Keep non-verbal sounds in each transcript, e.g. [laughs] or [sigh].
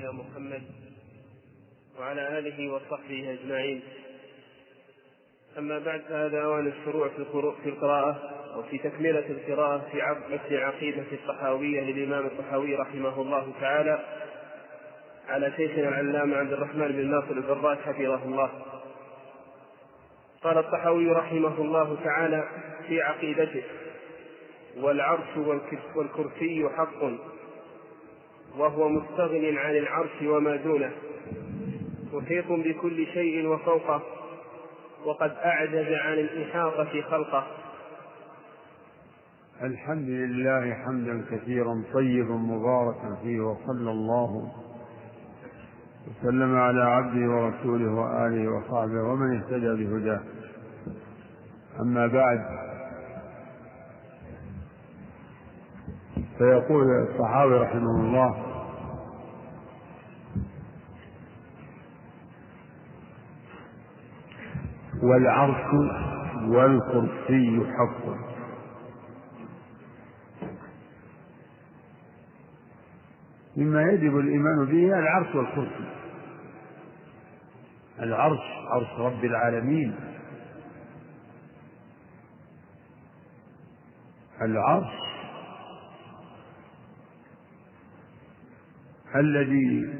نبينا محمد وعلى آله وصحبه أجمعين. أما بعد فهذا أوان الشروع في القراءة أو في تكملة القراءة في متن عقيدة الطحاوية للإمام الطحاوي رحمه الله تعالى على شيخنا العلامة عبد الرحمن بن ناصر البراك حفظه الله. قال الطحاوي رحمه الله تعالى في عقيدته والعرش والكرسي حق وهو مستغن عن العرش وما دونه. محيط بكل شيء وفوقه وقد أعجز عن الإحاطة خلقه. الحمد لله حمدا كثيرا طيبا مباركا فيه وصلى الله وسلم على عبده ورسوله وآله وصحبه ومن اهتدى بهداه. أما بعد فيقول الصحابي رحمه الله والعرش والكرسي حق مما يجب الإيمان به العرش والكرسي. العرش عرش رب العالمين. العرش الذي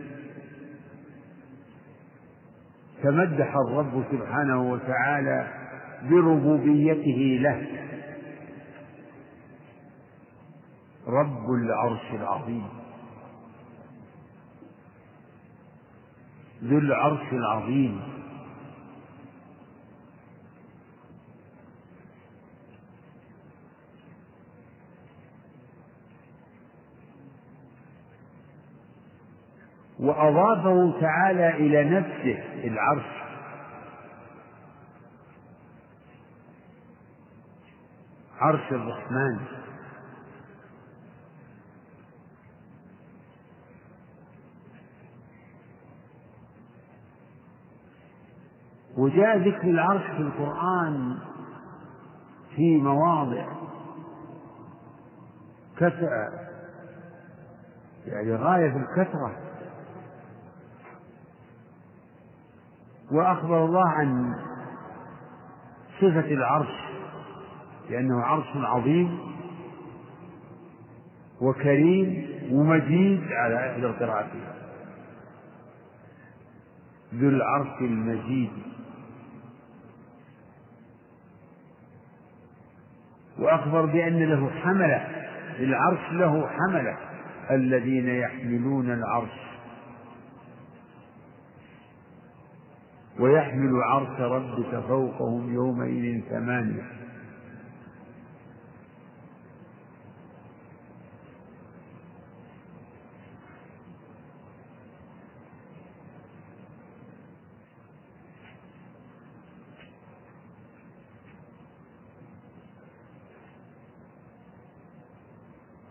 تمدح الرب سبحانه وتعالى بربوبيته له. رب العرش العظيم. ذو العرش العظيم. وأضافه تعالى إلى نفسه العرش. عرش الرحمن. وجاء ذكر العرش في القرآن في مواضع. كثرة. يعني غاية الكثرة. وأخبر الله عن صفة العرش لأنه عرش عظيم وكريم ومجيد على إحدى القراءتين ذو العرش المجيد. وأخبر بأن له حملة العرش له حملة الذين يحملون العرش. ويحمل عرش ربك فوقهم يومئذ ثمانية.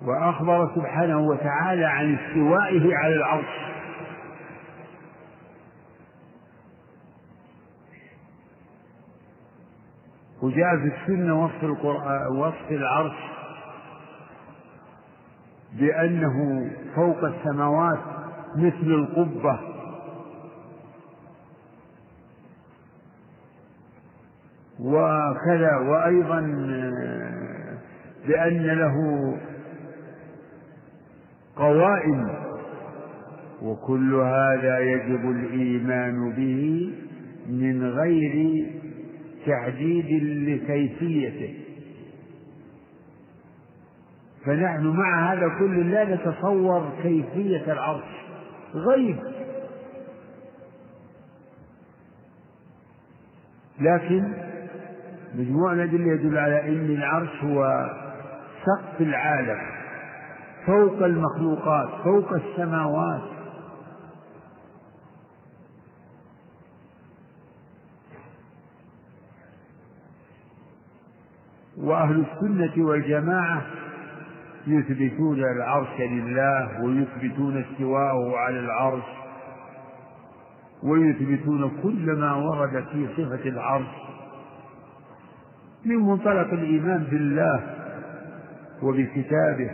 وأخبر سبحانه وتعالى عن استوائه على العرش. وجاء في السنة وصف القرآن وصف العرش بأنه فوق السماوات مثل القبة. وكذا وأيضا بأن له قوائم وكل هذا يجب الإيمان به من غير تعديد لكيفيته. فنحن مع هذا كله لا نتصور كيفية العرش. غيب. لكن مجموع الأدلة يدل على أن العرش هو سقف العالم فوق المخلوقات فوق السماوات. وأهل السنة والجماعة يثبتون العرش لله ويثبتون استواءه على العرش ويثبتون كل ما ورد في صفة العرش من منطلق الإيمان بالله وبكتابه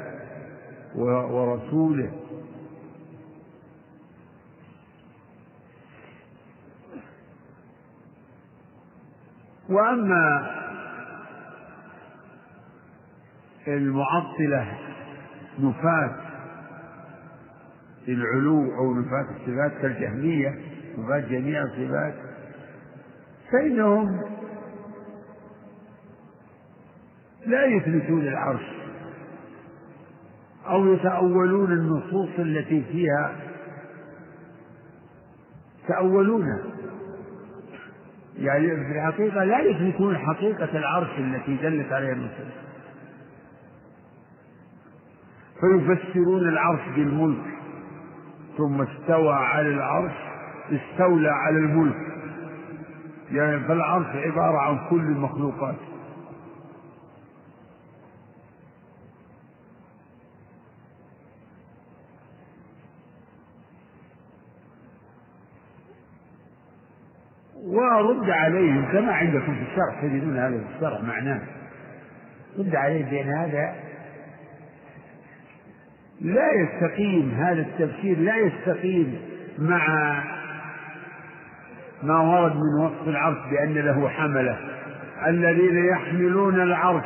ورسوله. وأما المعطلة نفاة العلو أو نفاة الصفات كالجهمية نفاة جميع الصفات. فإنهم لا يثبتون العرش أو يتأولون النصوص التي فيها يتأولونها يعني في الحقيقة لا يثبتون حقيقة العرش التي دلت عليها النصوص. فيفسرون العرش بالملك. ثم استوى على العرش استولى على الملك. يعني فالعرش عبارة عن كل المخلوقات. ورد عليهم كما عندكم في الشرح تجدون هذا في الشرح معناه. رد عليه بأن هذا لا يستقيم هذا التفسير لا يستقيم مع ما ورد من وصف العرش بأن له حملة. الذين يحملون العرش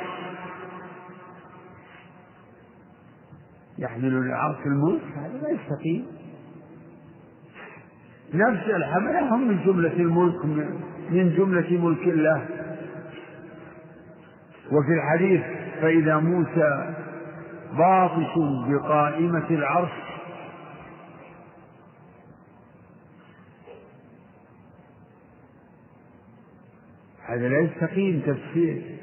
يحملون العرش الملك هذا لا يستقيم. نفس الحملة هم من جملة الملك من جملة ملك الله. وفي الحديث فإذا موسى باطش بقائمة العرش. هذا لا يستقيم تفسير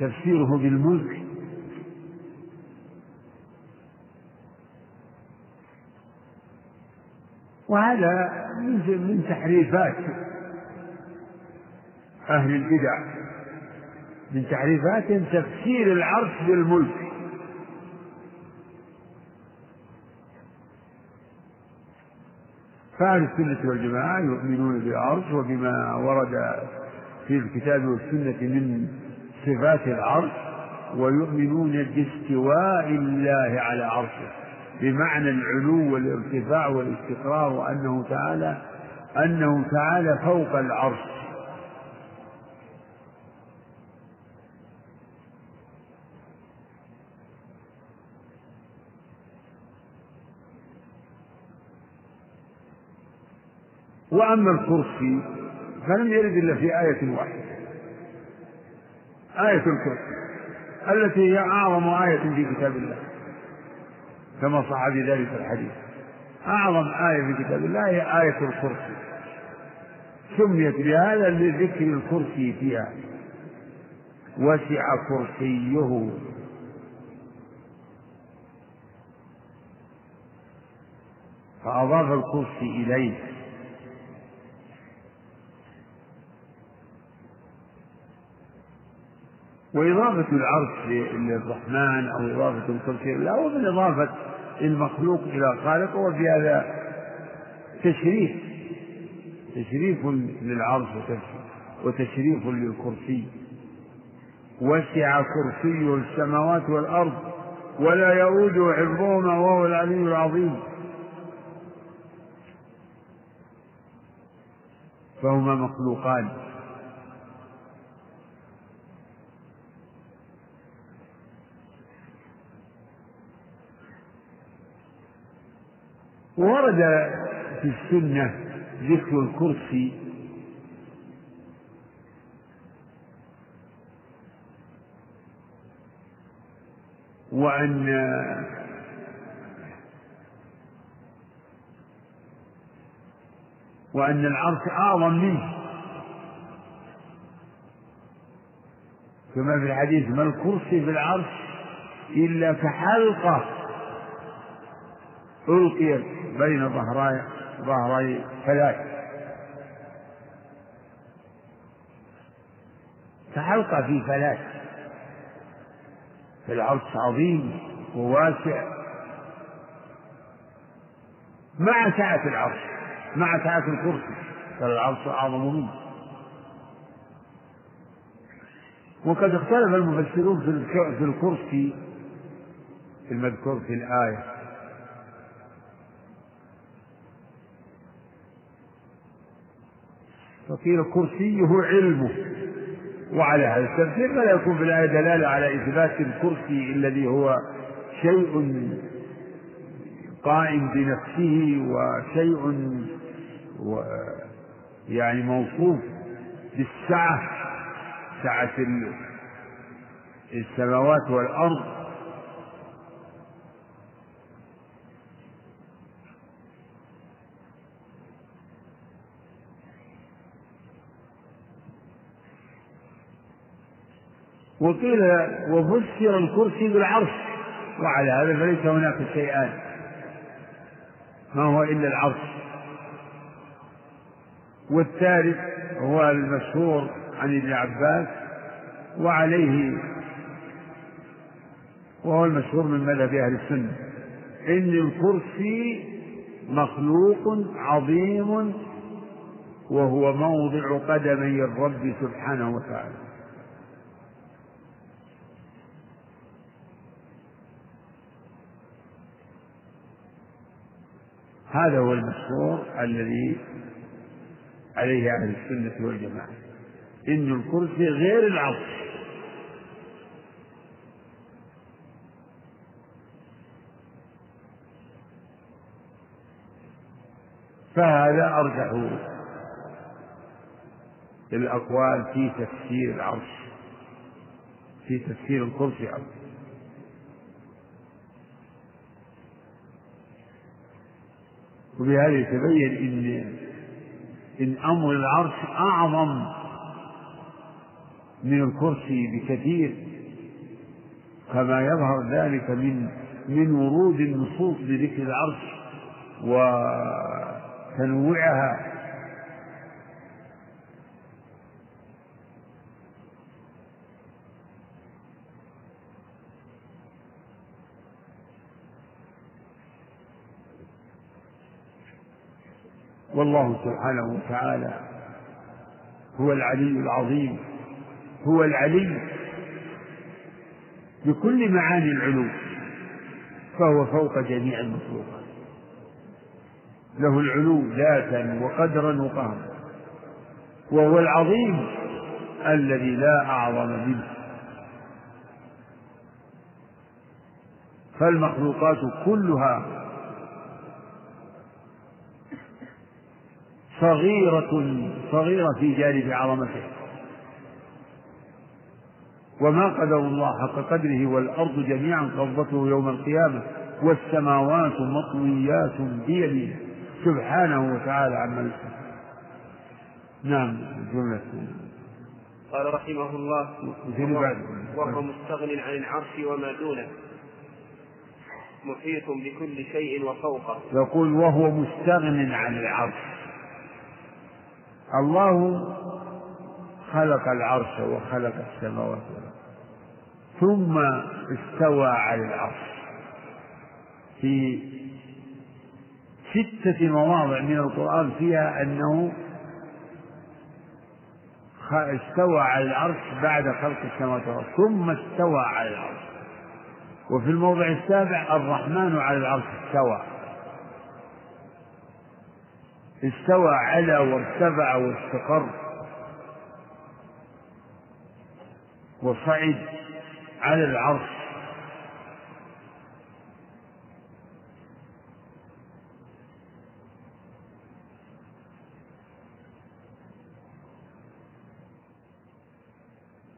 تفسيره بالملك. وهذا من تحريفات أهل البدع. من تحريفاتهم تفسير العرش بالملك. فأهل السنة والجماعة يؤمنون بالعرش وبما ورد في الكتاب والسنة من صفات العرش ويؤمنون باستواء الله على عرشه بمعنى العلو والارتفاع والاستقرار وأنه تعالى أنه تعالى فوق العرش. وأما الكرسي فلم يرد إلا في آية واحدة. آية الكرسي التي هي أعظم آية في كتاب الله. كما صح بذلك الحديث. أعظم آية في كتاب الله هي آية الكرسي. سميت بهذا لذكر الكرسي فيها. وسع كرسيه. فأضاف الكرسي إليه. وإضافة العرش للرحمن أو إضافة الكرسي لا هو من إضافة المخلوق إلى خالقه وفي هذا تشريف تشريف للعرش وتشريف للكرسي. وسع كرسيه السماوات والأرض ولا يؤوده حفظهما وهو العلي العظيم. فهما مخلوقان. ورد في السنة ذكر الكرسي. وأن وأن العرش أعظم منه. كما في الحديث ما الكرسي في العرش إلا كحلقة ألقيت بين ظهري ظهري فلاة كحلقة في فلاة العرش عظيم وواسع. مع سعة العرش مع سعة الكرسي فالعرش أعظم منه. وقد اختلف المفسرون في الكرسي المذكور في الآية فقيل كرسيه علمه. وعلى هذا التفسير فلا يكون في الآية دلالة على إثبات الكرسي الذي هو شيء قائم بنفسه وشيء و يعني موصوف بالسعة. سعة السماوات والأرض. وقيل وفسر الكرسي بالعرش. وعلى هذا فليس هناك شيئان. ما هو إلا العرش. والثالث هو المشهور عن ابن عباس وعليه وهو المشهور من مذهب أهل السنة. إن الكرسي مخلوق عظيم وهو موضع قدمي الرب سبحانه وتعالى. هذا هو المشهور الذي عليه أهل السنة والجماعة. إن الكرسي غير العرش فهذا أرجح الأقوال في تفسير العرش في تفسير الكرسي عرش وبهذا يتبين إن إن أمر العرش أعظم من الكرسي بكثير كما يظهر ذلك من من ورود النصوص بذكر العرش وتنوعها والله سبحانه وتعالى هو العلي العظيم هو العلي بكل معاني العلو فهو فوق جميع المخلوقات. له العلو ذاتا وقدرا وقهرا وهو العظيم الذي لا أعظم منه. فالمخلوقات كلها صغيرة صغيرة في جانب عظمته. وما قدر الله حق قدره والأرض جميعا قبضته يوم القيامة والسماوات مطويات بيمينه سبحانه وتعالى عما يشركون نعم جملة. قال رحمه الله وهو مستغن عن العرش وما دونه. محيط بكل شيء وفوقه. يقول وهو مستغن عن العرش. الله خلق العرش وخلق السماوات والأرض. ثم استوى على العرش. في ستة مواضع من القرآن فيها أنه استوى على العرش بعد خلق السماوات والأرض. ثم استوى على العرش. وفي الموضع السابع الرحمن على العرش استوى. استوى على وارتفع واستقر. وصعد على العرش.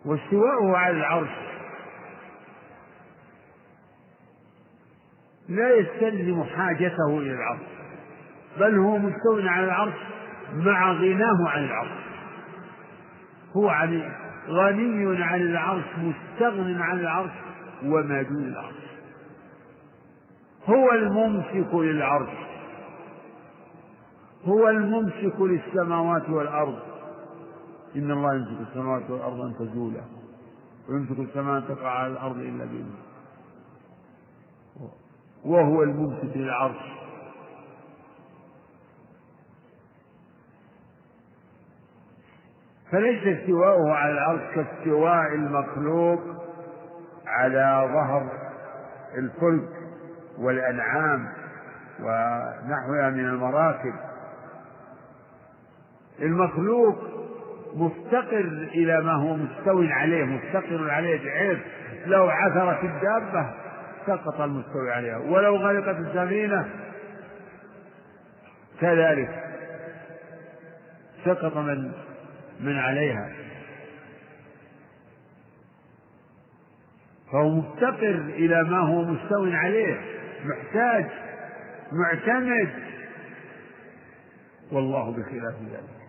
واستواءه على العرش. لا يستلزم حاجته إلى العرش. بل هو مستو على العرش مع غناه عن العرش. هو عن غني عن العرش مستغن عن العرش وما دون العرش. هو الممسك للعرش. هو الممسك للسماوات والأرض. إن الله يمسك السماوات والأرض أن تزولا ويمسك السماء أن تقع على الأرض إلا بإذنه. وهو الممسك للعرش. فليس استواؤه على العرش كاستواء المخلوق على ظهر الفلك والأنعام ونحوها من المراكب المخلوق مفتقر إلى ما هو مستو عليه مفتقر عليه بحيث لو عثرت الدابة سقط المستوي عليها ولو غرقت السفينة كذلك سقط من من عليها. فهو مفتقر إلى ما هو مستو عليه. محتاج معتمد. والله بخلاف ذلك.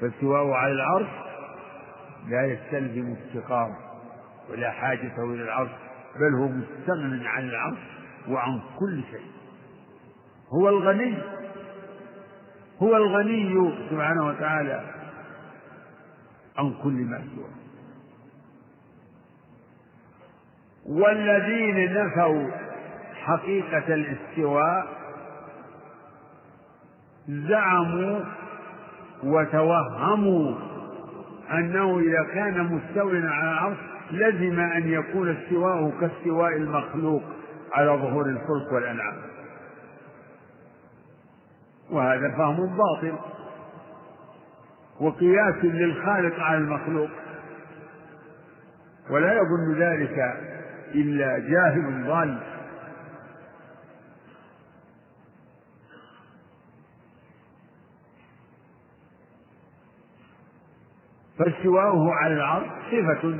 فاستواءه على العرش لا يستلزم افتقار ولا حاجته إلى العرش بل هو مستغن عن العرش وعن كل شيء. هو الغني. هو الغني سبحانه وتعالى عن كل ما سواه. والذين نفوا حقيقة الاستواء زعموا وتوهموا أنه إذا كان مستويا على العرش لزم أن يكون استواءه كاستواء المخلوق على ظهور الفلك والأنعام. وهذا فهم باطل وقياس للخالق على المخلوق. ولا يظن ذلك إلا جاهل ضال فاستواؤه على العرش صفة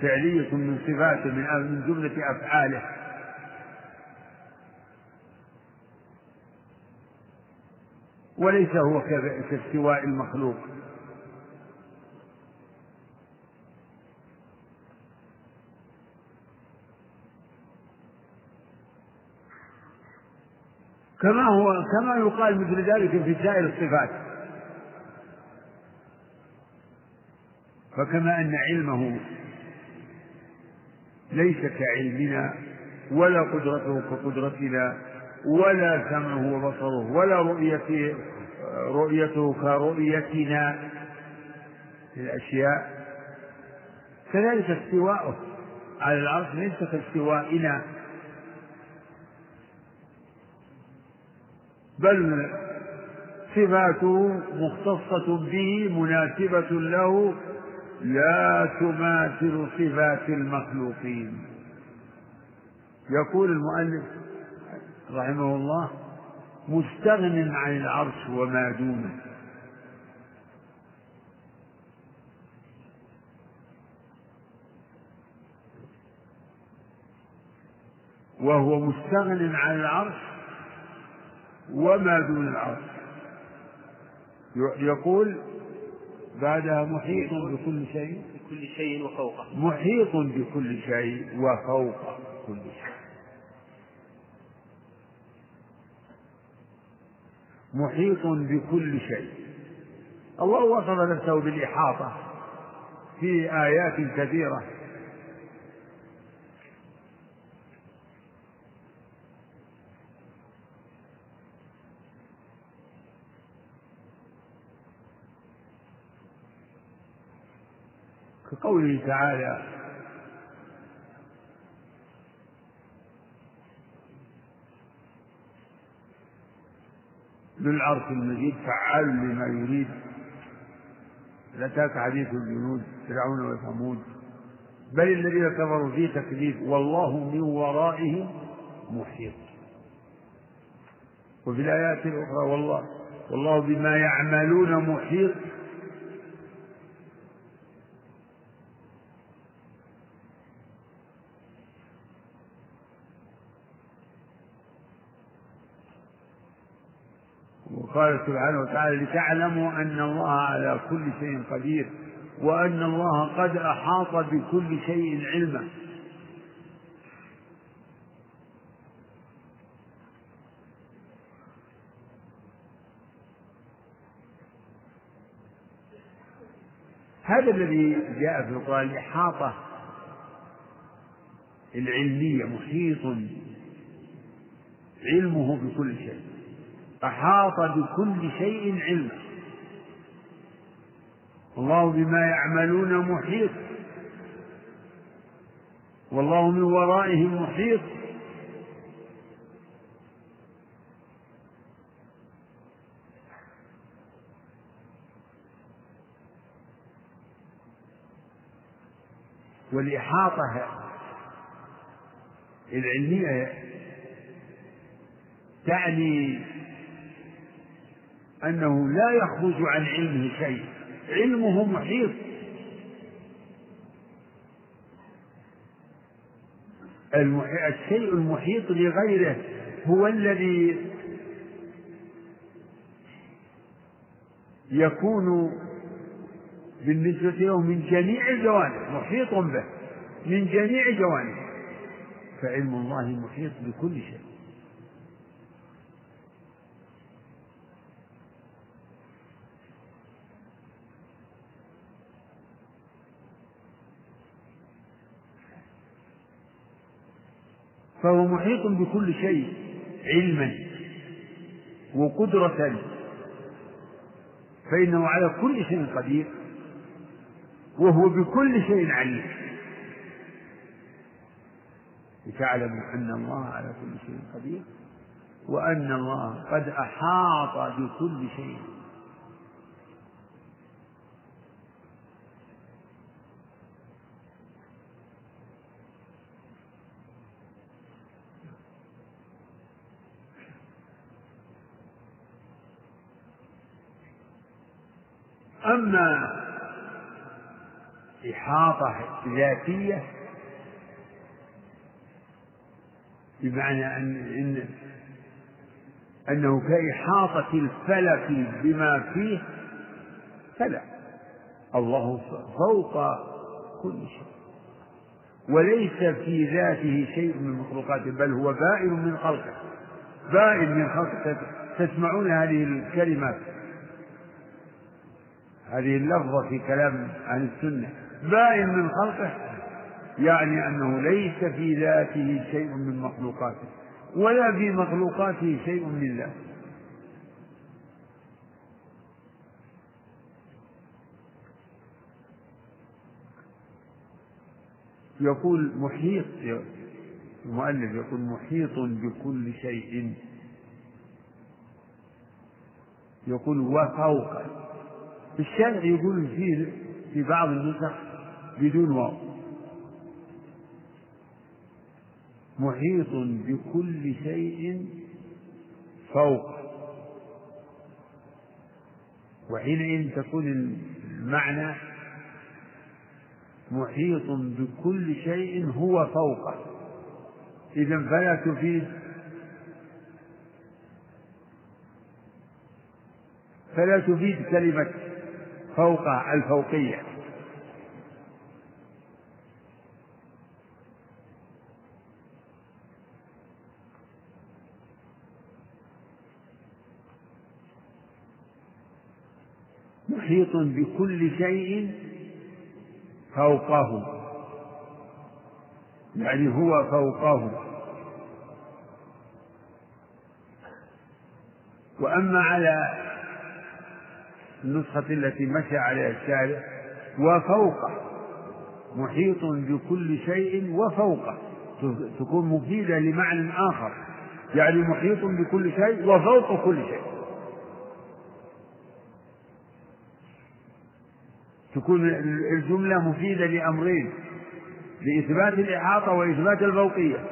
فعلية من صفاته من جملة أفعاله. وليس هو كاستواء المخلوق. كما هو كما يقال مثل ذلك في سائر الصفات. فكما أن علمه ليس كعلمنا ولا قدرته كقدرتنا ولا سمعه وبصره ولا رؤيته رؤيته كرؤيتنا في الأشياء كذلك استواؤه على العرش ليس كاستوائنا. بل صفاته مختصة به مناسبة له لا تماثل صفات المخلوقين. يقول المؤلف رحمه الله مستغن عن العرش وما دونه. وهو مستغن عن العرش وما دون العرش. يقول بعدها محيط بكل شيء. بكل شيء وفوقه. محيط بكل شيء وفوق كل شيء. محيط بكل شيء. الله وصف نفسه بالإحاطة في آيات كثيرة. كقوله تعالى ذو العرش المجيد فعال لما يريد. لاتاك حديث الجنود فرعون وثمود. بل الذين كفروا في تكذيب والله من ورائهم محيط. وفي الآيات الأخرى والله والله بما يعملون محيط. وقال سبحانه وتعالى لتعلموا أن الله على كل شيء قدير وأن الله قد أحاط بكل شيء علما. هذا الذي جاء في القرآن الإحاطة العلمية محيط علمه بكل شيء. أحاط بكل شيء علما الله بما يعملون محيط. والله من ورائهم محيط. والإحاطة العلمية تعني أنه لا يخرج عن علمه شيء. علمه محيط. الشيء المحيط لغيره هو الذي يكون بالنسبة له من جميع الجوانب محيط به من جميع جوانبه. فعلم الله محيط بكل شيء. فهو محيط بكل شيء علما وقدرة فإنه على كل شيء قدير وهو بكل شيء عليم. لتعلموا أن الله على كل شيء قدير وأن الله قد أحاط بكل شيء. أما إحاطة ذاتية بمعنى أن إن أنه كإحاطة الفلك بما فيه فلا. الله فوق كل شيء. وليس في ذاته شيء من مخلوقاته بل هو بائن من خلقه. بائن من خلقه تسمعون هذه الكلمات. هذه اللفظة في كلام أهل السنة. بائن من خلقه. يعني أنه ليس في ذاته شيء من مخلوقاته ولا في مخلوقاته شيء من ذاته. يقول محيط المؤلف يقول محيط بكل شيء. يقول وفوق الشارع يقول فيه في بعض النسخ بدون واو. محيط بكل شيء فوق. وحينئذ تكون المعنى محيط بكل شيء هو فوقه. إذا فلا تفيد. فلا تفيد كلمة فوق الفوقية. محيط بكل شيء فوقه. يعني هو فوقه. وأما على النسخة التي مشى عليها الشارع وفوقه. محيط بكل شيء وفوقه. تكون مفيدة لمعنى آخر. يعني محيط بكل شيء وفوق كل شيء. تكون الجملة مفيدة لأمرين. لإثبات الإحاطة وإثبات الفوقية.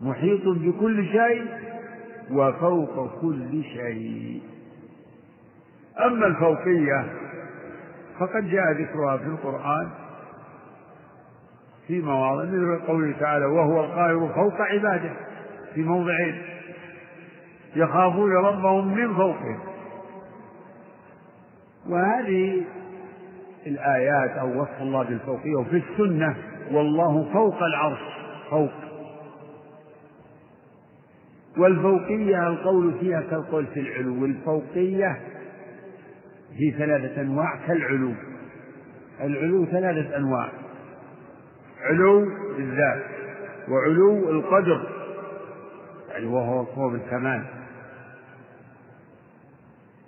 محيط بكل شيء وفوق كل شيء. أما الفوقية فقد جاء ذكرها في القرآن في مواضع مثل قوله تعالى وهو القاهر فوق عباده في موضعين. يخافون ربهم من فوقهم. وهذه الآيات أو وصف الله بالفوقية وفي السنة والله فوق العرش فوق. والفوقية القول فيها كالقول في العلو الفوقية في ثلاثة أنواع كالعلو. العلو ثلاثة أنواع. علو الذات وعلو القدر يعني وهو فوق الكمال.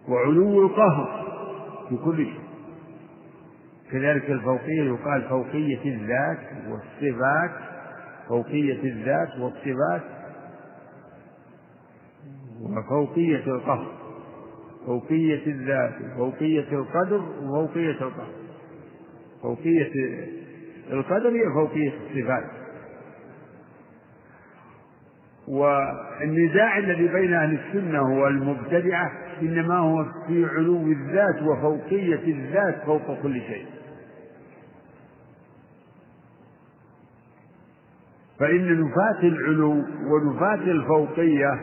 وعلو القهر في كل شيء. كذلك الفوقية يقال فوقية الذات والصفات. فوقية الذات والصفات. وفوقية القهر. فوقية الذات وفوقية القدر وفوقية القهر فوقية القدر هي فوقية الصفات. والنزاع الذي بين أهل السنة والمبتدعة إنما هو في علو الذات وفوقية الذات فوق كل شيء. فإن نفاة العلو ونفاة الفوقية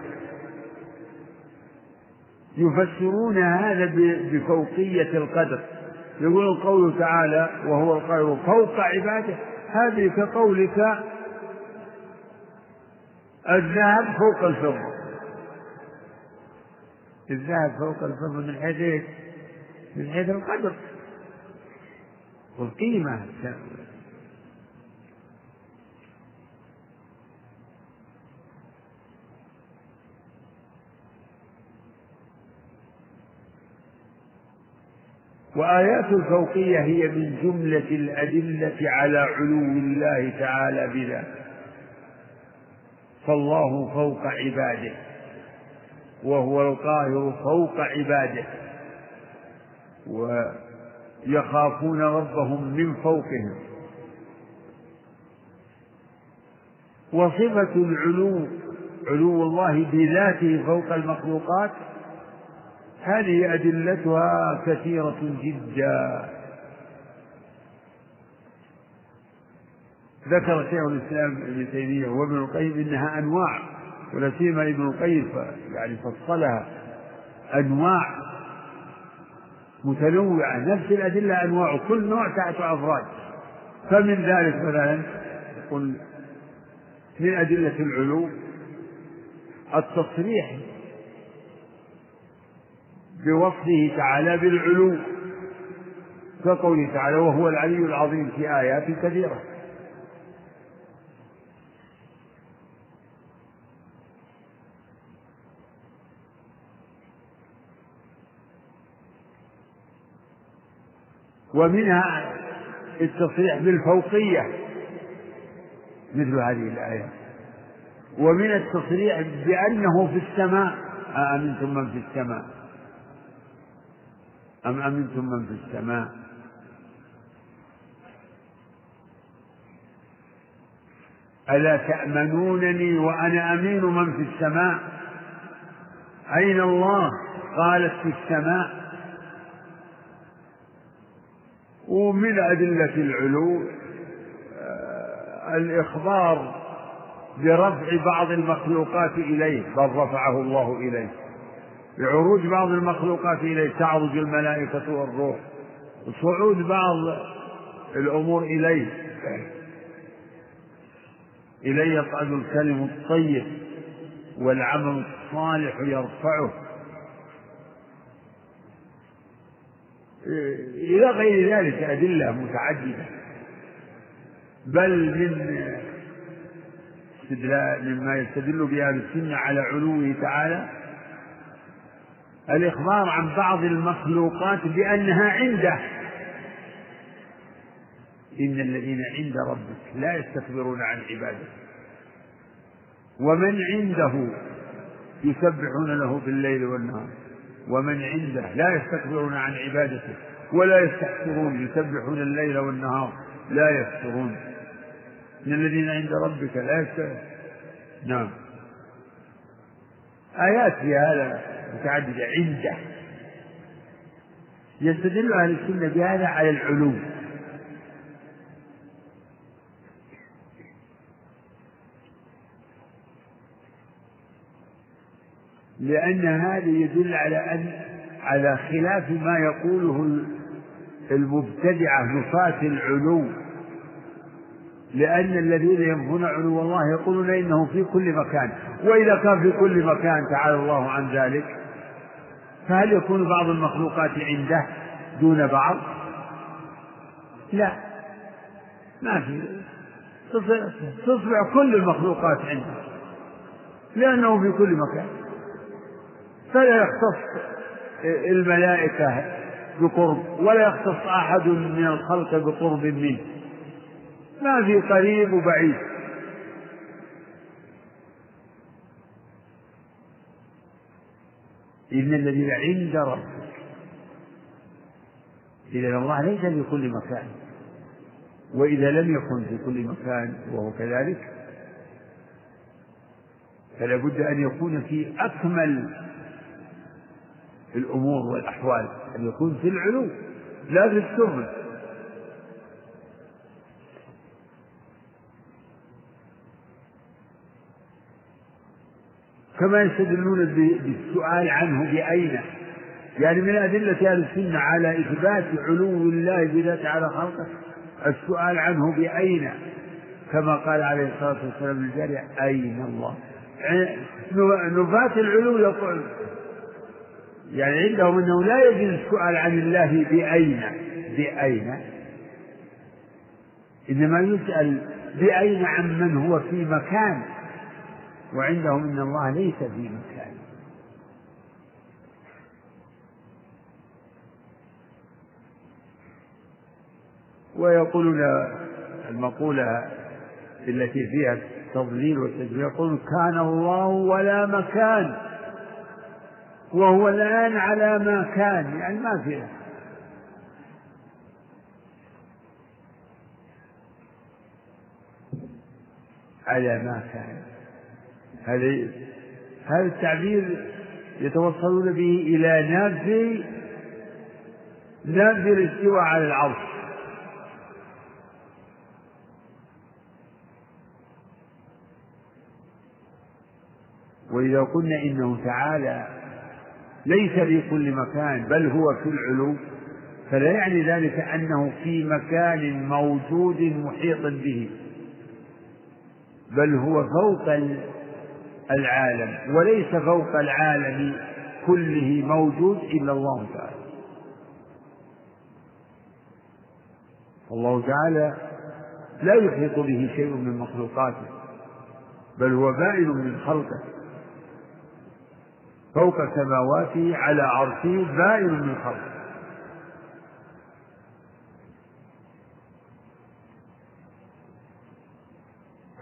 يفسرون هذا بفوقية القدر. يقول قوله تعالى وهو القاهر فوق عباده. هذه كقولك الذهب فوق الفضة. الذهب فوق الفضة من حيث إيش؟ من حيث القدر. والقيمة. وآيات الفوقية هي من جملة الأدلة على علو الله تعالى بذاته فالله فوق عباده وهو القاهر فوق عباده ويخافون ربهم من فوقهم. وصفة العلو علو الله بذاته فوق المخلوقات هذه أدلتها كثيرة جدا. ذكر شيخ الإسلام ابن تيمية وابن القيم إنها أنواع ولا سيما ابن القيم يعني فصلها أنواع متنوعة. نفس الأدلة أنواع كل نوع تحت أفراد. فمن ذلك مثلا يقول من أدلة العلو التصريح بوصفه تعالى بالعلو كقوله تعالى وهو العلي العظيم في آيات كثيرة. ومنها التصريح بالفوقية مثل هذه الآية. ومن التصريح بأنه في السماء. أأمنتم من في السماء. أم أمنتم من في السماء؟ ألا تأمنونني وأنا أمين من في السماء؟ أين الله؟ قالت في السماء. ومن أدلة العلو آه، الإخبار برفع بعض المخلوقات إليه بل رفعه الله إليه. بعروج بعض المخلوقات إليه تعرج الملائكة والروح. وصعود بعض الأمور إليه. إليه يصعد الكلم الطيب والعمل الصالح يرفعه. إلى غير ذلك أدلة متعددة. بل من استدلال مما يستدل بها السنة على علوه تعالى الإخبار عن بعض المخلوقات بأنها عنده. إن الذين عند ربك لا يستكبرون عن عبادته. ومن عنده يسبحون له بالليل والنهار. ومن عنده لا يستكبرون عن عبادته ولا يستحسرون يسبحون الليل والنهار. لا يفترون من الذين عند ربك لا يستكبرون نعم. آيات في هذا متعددة عنده يستدل أهل السنة بهذا على العلو لأن هذا يدل على أن على خلاف ما يقوله المبتدعة نفاة العلو لأن الذين ينفون علو الله يقولون إنه في كل مكان. وإذا كان في كل مكان تعالى الله عن ذلك. فهل يكون بعض المخلوقات عنده دون بعض؟ لا. ما في. تصبح كل المخلوقات عنده. لأنه في كل مكان. فلا يختص الملائكة بقرب ولا يختص أحد من الخلق بقرب منه. ما في قريب وبعيد. إن الذين عند ربك. إذا الله ليس في كل مكان. وإذا لم يكن في كل مكان وهو كذلك فلا بد أن يكون في أكمل الأمور والأحوال أن يكون في العلو لا في السفل كما يستدلون بالسؤال عنه بأين؟ يعني من أدلة أهل السنة على إثبات علو الله بذاته على خلقه السؤال عنه بأين؟ كما قال عليه الصلاة والسلام للجارية أين الله؟ نفاة العلو يقول يعني عندهم أنه لا يجوز السؤال عن الله بأين؟ بأين؟ إنما يسأل بأين عن من هو في مكان؟ وعندهم أن الله ليس في مكان. ويقولون المقولة التي فيها التضليل والتجميل يقولون كان الله ولا مكان. وهو الآن على ما كان يعني ما فيها على ما كان. هذا هذا التعبير يتوصلون به إلى نفي نفي الاستواء على العرش. وإذا قلنا إنه تعالى ليس في كل مكان بل هو في العلو فلا يعني ذلك أنه في مكان موجود محيط به بل هو فوق العالم وليس فوق العالم كله موجود إلا الله تعالى. الله تعالى لا يحيط به شيء من مخلوقاته بل هو بائن من خلقه. فوق سماواته على عرشه بائن من خلقه.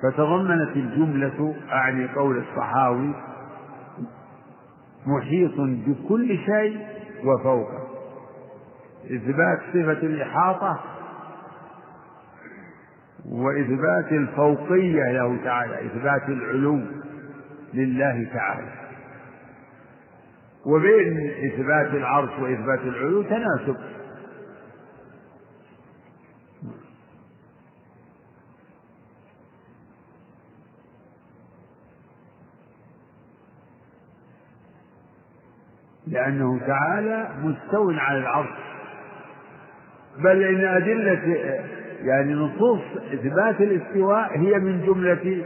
فتضمنت الجملة أعني قول الصحاوي محيط بكل شيء وفوقه. إثبات صفة الإحاطة وإثبات الفوقية له تعالى إثبات العلو لله تعالى. وبين إثبات العرش وإثبات العلو تناسب. لأنه تعالى مستو على العرش. بل إن أدلة يعني نصوص إثبات الاستواء هي من جملة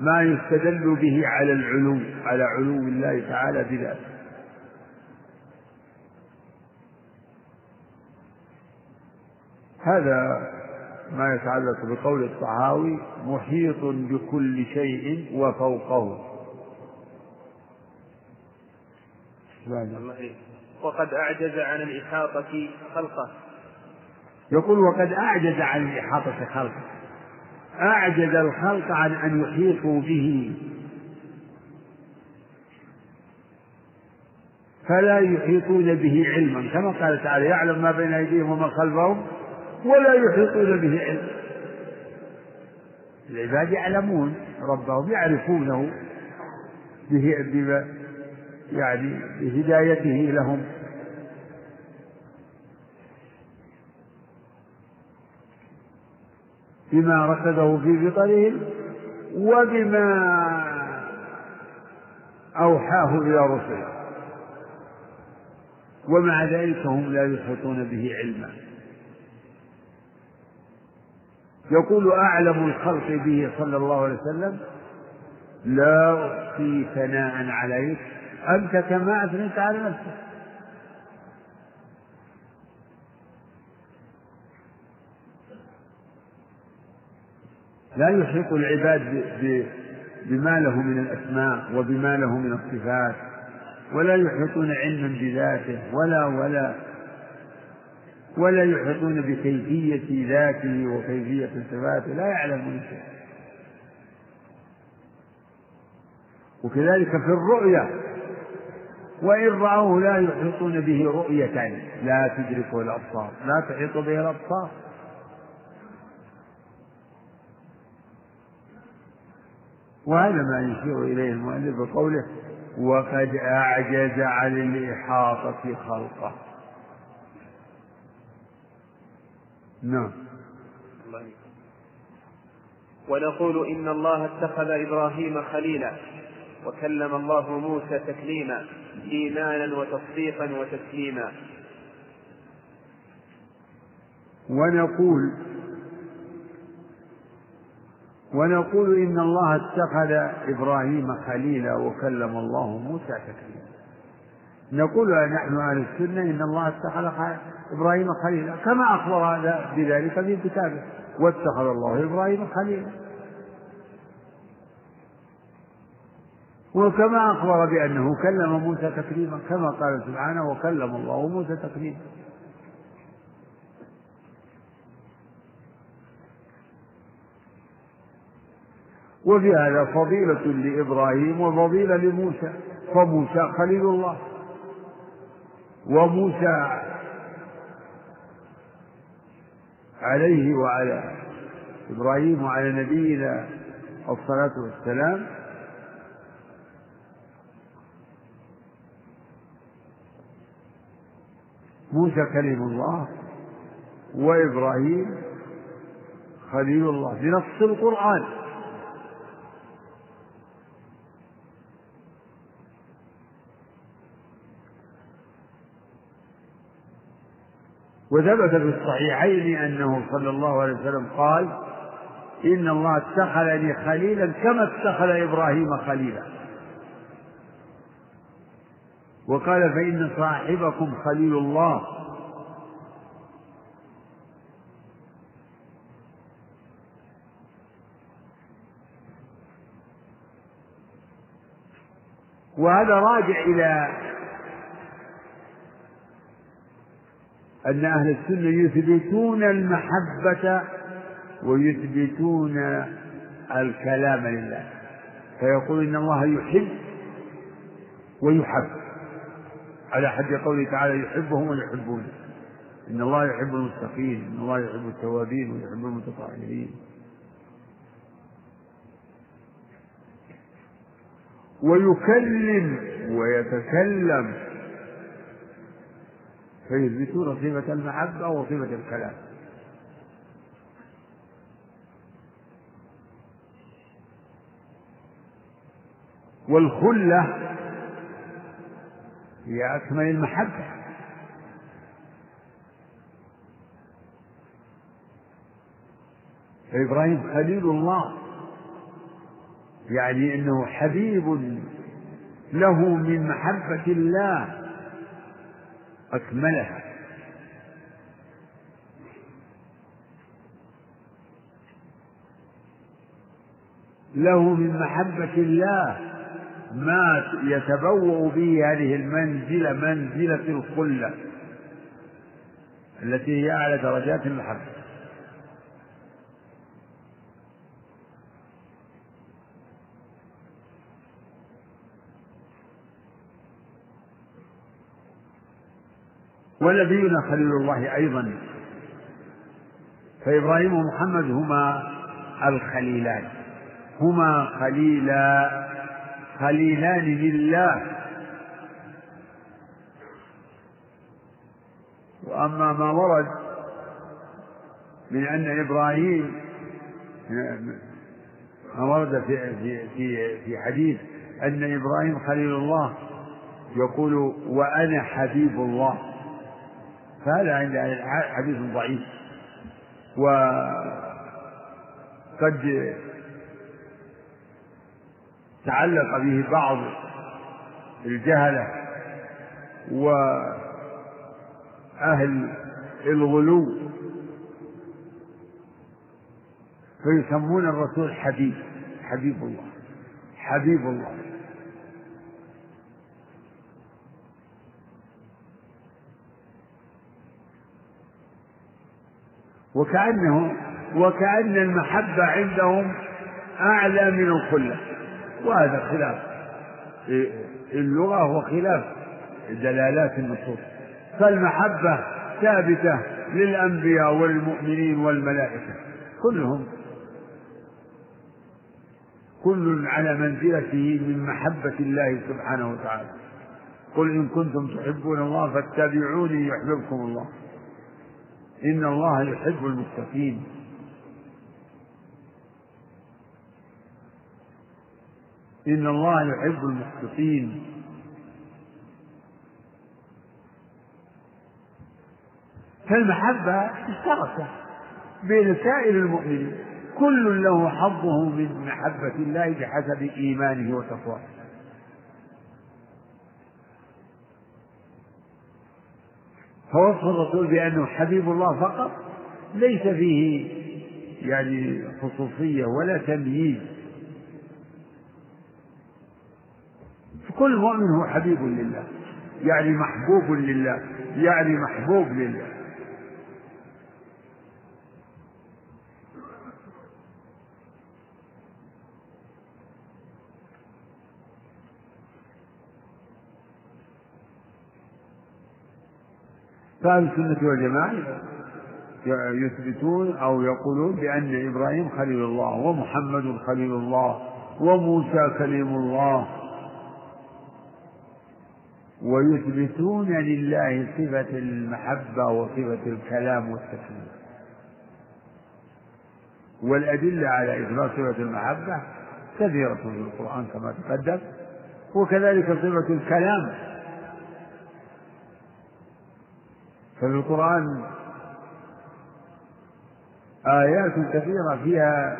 ما يستدل به على العلو على علو الله تعالى بذاته. هذا ما يتعلق بقول الطحاوي محيط بكل شيء وفوقه. وقد أعجز عن الإحاطة خلقه. يقول وقد أعجز عن الإحاطة خلقه. أعجز الخلق عن أن يحيطوا به. فلا يحيطون به علما. كما قال تعالى يعلم ما بين أيديهم وما خلفهم ولا يحيطون به علما العباد يعلمون ربهم يعرفونه به يعني بهدايته لهم. بما ركزه في بطنهم وبما أوحاه إلى رسله. ومع ذلك هم لا يحيطون به علما. يقول أعلم الخلق به صلى الله عليه وسلم لا أحصي ثناء عليك أنت كما أثنيت على نفسك لا يحيط العباد بما له من الأسماء وبما له من الصفات ولا يحيطون علما بذاته ولا ولا ولا يحيطون بكيفية ذاته وكيفية صفاته لا يعلمون شيء وكذلك في الرؤيا وإن رأوه لا يحيطون به رؤية لا تدركه الأبصار. لا تحيط به الأبصار. وهذا ما يشير إليه المؤلف بقوله وقد أعجز عن الإحاطة خلقه. نعم. ونقول إن الله اتخذ إبراهيم خليلا وكلم الله موسى تكليما. إيمانا وتصديقا وتسليما. ونقول ونقول إن الله اتخذ إبراهيم خليلا وكلم الله موسى تكليما. نقول نحن أهل السنة إن الله اتخذ إبراهيم خليلا. كما أخبر هذا بذلك في كتابه. واتخذ الله إبراهيم خليلا. وكما أخبر بأنه كلم موسى تكليما كما قال سبحانه وكلم الله موسى تكليما. وفي هذا فضيلة لإبراهيم وفضيلة لموسى فموسى خليل الله. وموسى عليه وعلى إبراهيم وعلى نبينا الصلاة والسلام موسى كلم الله وإبراهيم خليل الله بنص القرآن. وثبت في الصحيحين أنه صلى الله عليه وسلم قال إن الله اتخذني خليلا كما اتخذ إبراهيم خليلا. وقال فإن صاحبكم خليل الله. وهذا راجع إلى أن أهل السنة يثبتون المحبة ويثبتون الكلام لله. فيقول إن الله يحب ويحب. على حد قوله تعالى يحبهم ويحبونه إن الله يحب المتقين إن الله يحب التوابين ويحب المتطهرين. ويكلم ويتكلم. فيثبتون صفة المحبة وصفة الكلام. والخلة هي أكمل المحبة. فإبراهيم خليل الله. يعني أنه حبيب له من محبة الله. أكملها. له من محبة الله. ما يتبوأ به هذه المنزلة منزلة الخلة التي هي أعلى درجات المحبة ونبينا خليل الله أيضا فإبراهيم ومحمد هما الخليلان هما خليلا خليلان لله. وأما ما ورد من أن إبراهيم ما ورد في في في حديث أن إبراهيم خليل الله يقول وأنا حبيب الله. فهذا عند حديث ضعيف. وقد تعلق به بعض الجهلة وأهل الغلو فيسمون الرسول حبيب حبيب الله حبيب الله. وكأنه وكأن المحبة عندهم أعلى من الخلة. وهذا خلاف اللغة وخلاف دلالات النصوص. فالمحبة ثابتة للأنبياء والمؤمنين والملائكة. كلهم كل على منزلته من محبة الله سبحانه وتعالى. قل إن كنتم تحبون الله فاتبعوني يحببكم الله. إن الله يحب المتقين. إن الله يحب المتقين فالمحبة مشتركة بين سائر المؤمنين. كل له حظه من محبة الله بحسب إيمانه وتقواه. فوصف الرسول بأنه حبيب الله فقط. ليس فيه يعني خصوصية ولا تمييز. كل مؤمن هو حبيب لله يعني محبوب لله يعني محبوب لله. فأهل السنة والجماعة يثبتون أو يقولون بأن إبراهيم خليل الله ومحمد خليل الله وموسى كليم الله ويثبتون لله صفة المحبة وصفة الكلام والتكليم والأدلة على إثبات صفة المحبة كثيرة في القرآن كما تقدم وكذلك صفة الكلام. ففي القرآن آيات كثيرة فيها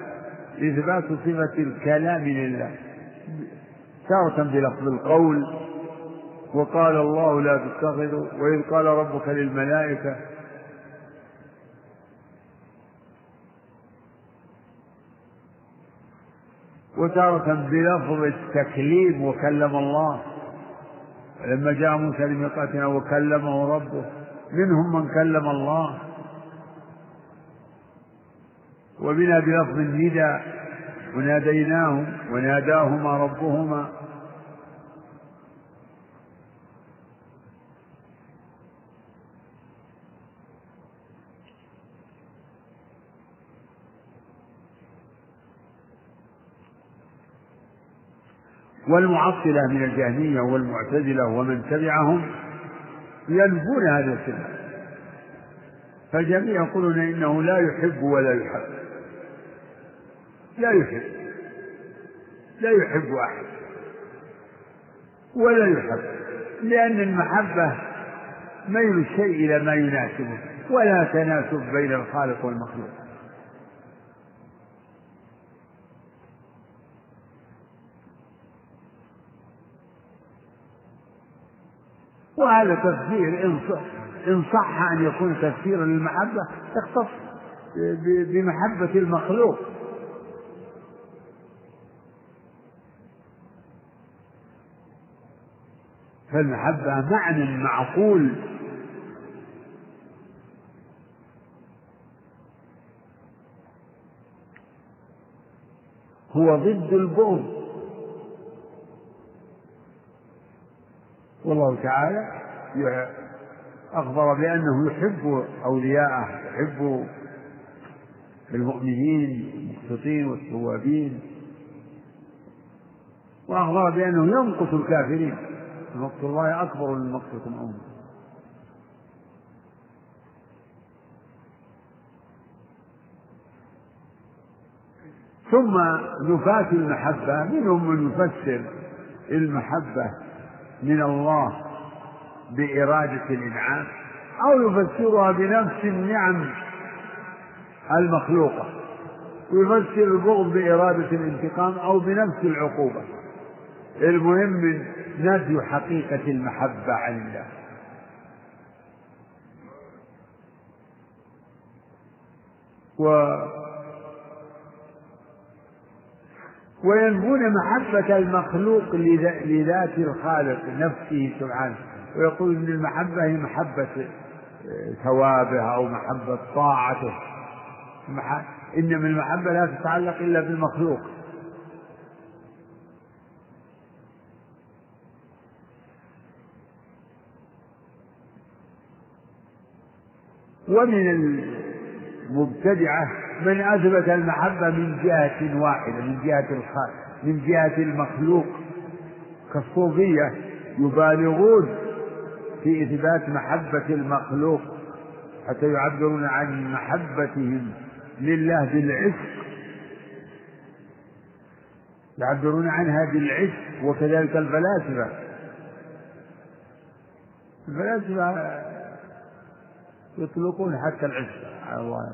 إثبات صفة الكلام لله تارة بلفظ القول وقال الله لا تتخذوا وإذ قال ربك للملائكة. وتارة بلفظ التكليم وكلم الله. لما جاء موسى لميقاتنا وكلمه ربه منهم من كلم الله. ومنها بلفظ الندى وناديناهم وناداهما ربهما. والمعطلة من الجهمية والمعتزلة ومن تبعهم ينفون هذا الصفة. فالجميع يقولون إنه لا يحب ولا يحب. لا يحب. لا يحب أحد. ولا يحب. لأن المحبة ميل الشيء إلى ما يناسبه. ولا تناسب بين الخالق والمخلوق. وهذا تفسير إن صح أن يكون تفسيرا للمحبة تختص بمحبة المخلوق. فالمحبة معنى معقول. هو ضد البغض. والله تعالى أخبر بأنه يحب أولياءه يحب المؤمنين المقسطين والتوابين. وأخبر بأنه يمقت الكافرين. مقت الله أكبر من مقتكم أمه ثم نفاة المحبة منهم من يفسر المحبة. من الله بإرادة الإنعام أو يفسرها بنفس النعم المخلوقة ويفسر البغض بإرادة الانتقام أو بنفس العقوبة. المهم من نفي حقيقة المحبة عن الله. و وينفون محبة المخلوق لذات الخالق نفسه سبحانه. ويقول إن المحبة هي محبة ثوابه أو محبة طاعته. إنما المحبة لا تتعلق إلا بالمخلوق. ومن المبتدعة من أثبت المحبة من جهة واحدة من جهة الخ... من جهة المخلوق. كالصوفية يبالغون في إثبات محبة المخلوق حتى يعبرون عن محبتهم لله بالعشق. يعبرون عنها بالعشق وكذلك الفلاسفة. الفلاسفة يطلقون حتى العشق.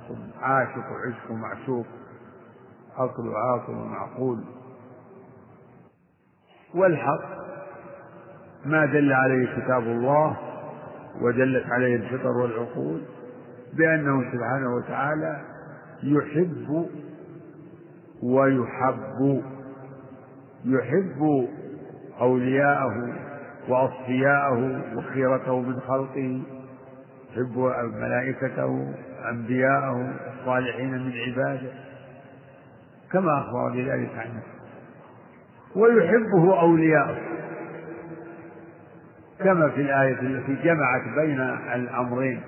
يقول عاشق وعشق ومعشوق عقل وعاقل ومعقول والحق ما دل عليه كتاب الله ودلت عليه الفطر والعقول بأنه سبحانه وتعالى يحب ويحب يحب أولياءه وأصفياءه وخيرته من خلقه يحب ملائكته أنبياءه الصالحين من عباده كما أخبر بذلك عنه. ويحبه أولياءه كما في الآية التي جمعت بين الأمرين.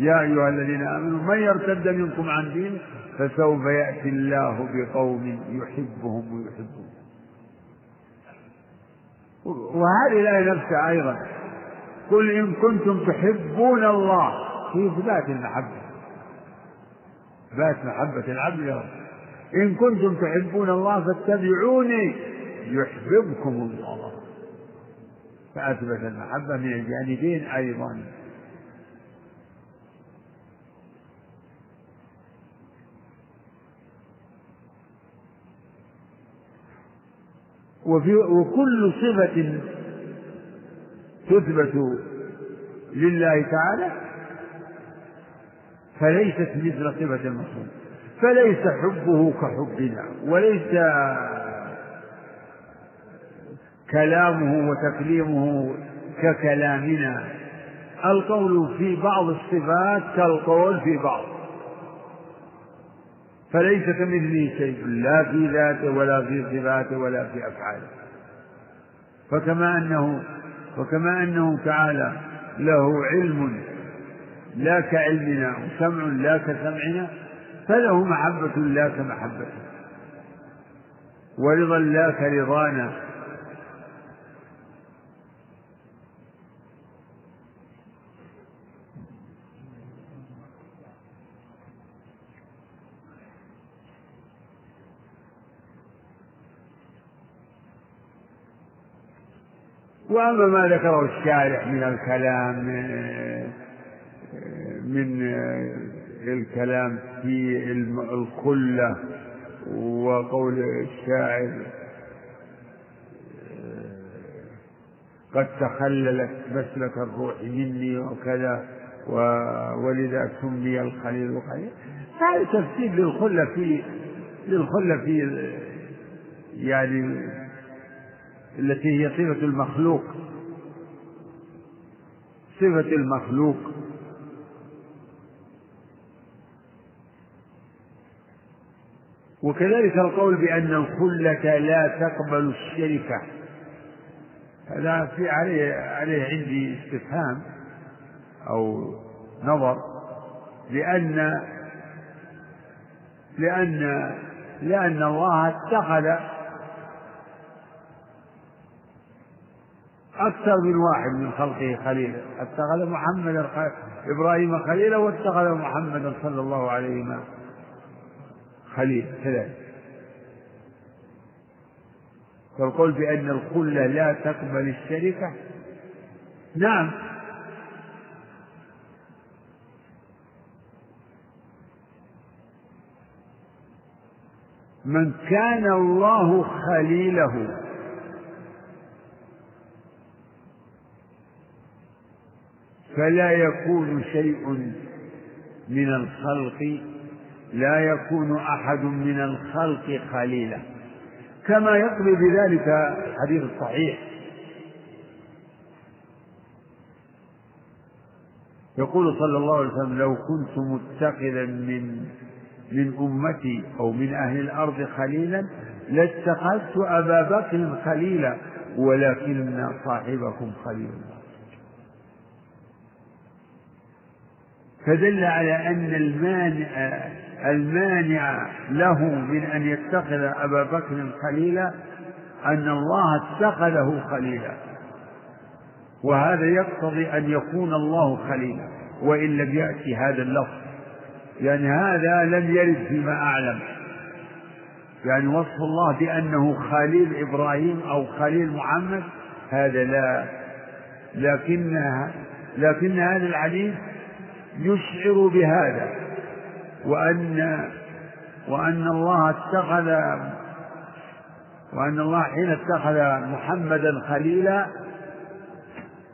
يا أيها الذين آمنوا من يرتد منكم عن دينه فسوف يأتي الله بقوم يحبهم ويحبون وهذه الآية نفسها أيضا. قل إن كنتم تحبون الله في إثبات المحبة. إثبات محبة العبد له إن كنتم تحبون الله فاتبعوني يحببكم الله. فأثبت المحبة من الجانبين أيضا. وفي وكل صفة تثبت لله تعالى فليست مثل صفة المخلوق فليس حبه كحبنا وليس كلامه وتكليمه ككلامنا. القول في بعض الصفات كالقول في بعض. فليس كمثله شيء لا في ذاته ولا في صفاته ولا في أفعاله. فكما أنه وكما أنه تعالى له علم لا كعلمنا وسمع لا كسمعنا فله محبة لا كمحبتنا ورضا لا كرضانا. وأما ما ذكره الشارح من الكلام من الكلام في الخلة وقول الشاعر قد تخللت مسلك الروح مني وكذا ولذا سمي الخليل خليل هذا تفسير للخلة في للخلة في يعني التي هي صفة المخلوق. صفة المخلوق. وكذلك القول بأن الخلة لا تقبل الشركة هذا في عليه عليه عندي استفهام أو نظر لأن لأن لأن الله اتخذ أكثر من واحد من خلقه خليلا اتخذ محمدا إبراهيم خليلا واتخذ محمدا صلى الله عليه وسلم. خليل كذلك فالقول بأن الخلة لا تقبل الشركة نعم. من كان الله خليله فلا يكون شيء من الخلق لا يكون أحد من الخلق خليلا. كما يقضي بذلك الحديث الصحيح يقول صلى الله عليه وسلم لو كنت متخذا من من أمتي أو من أهل الأرض خليلا لاتخذت أبا بكر خليلا ولكن صاحبكم خليل. الله فدل على أن المانع المانع له من أن يتخذ أبا بكر خليلا أن الله اتخذه خليلا. وهذا يقتضي أن يكون الله خليلا وإن لم يأتي هذا اللفظ. يعني هذا لم يرد فيما أعلم. يعني وصف الله بأنه خليل إبراهيم أو خليل محمد هذا لا. لكن لكن هذا الحديث يشعر بهذا. وأن وأن الله اتخذ وأن الله حين اتخذ محمدا خليلا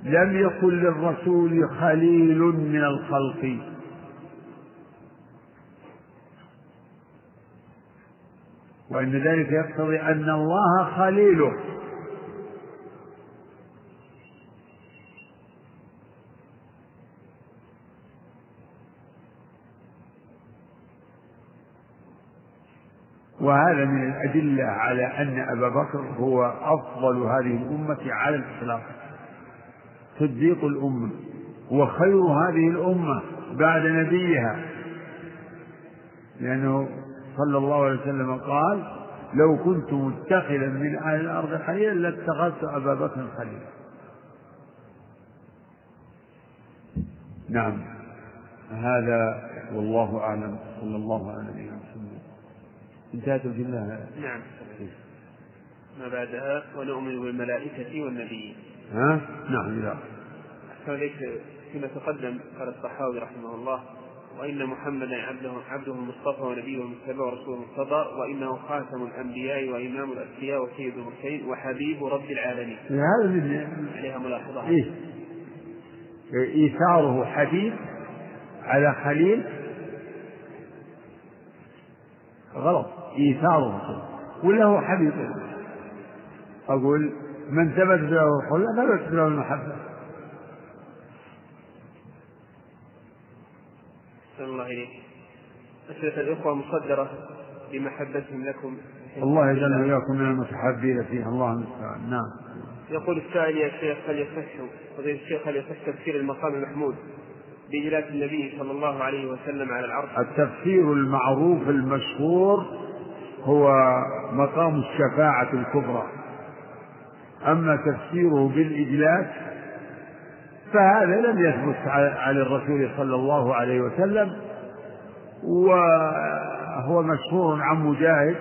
لم يكن للرسول خليل من الخلق. وأن ذلك يقتضي أن الله خليله. وهذا من الأدلة على أن أبا بكر هو أفضل هذه الأمة على الإطلاق. صديق الأمة وخير هذه الأمة بعد نبيها. لأنه صلى الله عليه وسلم قال لو كنت متخذا من أهل الأرض خليلا لاتخذت أبا بكر خليلا. نعم هذا والله أعلم. صلى الله عليه وسلم انتهت الجملة نعم ما بعدها ونؤمن بالملائكة والنبيين ها؟ نعم لا أحسن إليك فيما تقدم قال الصحاوي رحمه الله وإن محمدا عبده عبده المصطفى ونبيه المتبع ورسوله المرتضى وإنه خاتم الأنبياء وإمام الأتقياء وسيد المرسلين وحبيب رب العالمين. هذا من عليها ملاحظة. إيه؟ إيثاره حبيب على خليل غلط إيثاره ولا هو حبيب. أقول من ثبت له الخلة ثبت له المحبة. الله إليك أسئلة الإخوة مصدرة بمحبتهم لكم. الله يجعلنا وإياكم من المتحابين فيه الله المستعان. نعم. يقول السائل يا شيخ هل يصح فضيلة الشيخ هل يصح تفسير المقام المحمود؟ بإجلاس النبي صلى الله عليه وسلم على العرش التفسير المعروف المشهور هو مقام الشفاعة الكبرى. أما تفسيره بالإجلاس فهذا لم يثبت على الرسول صلى الله عليه وسلم وهو مشهور عن مجاهد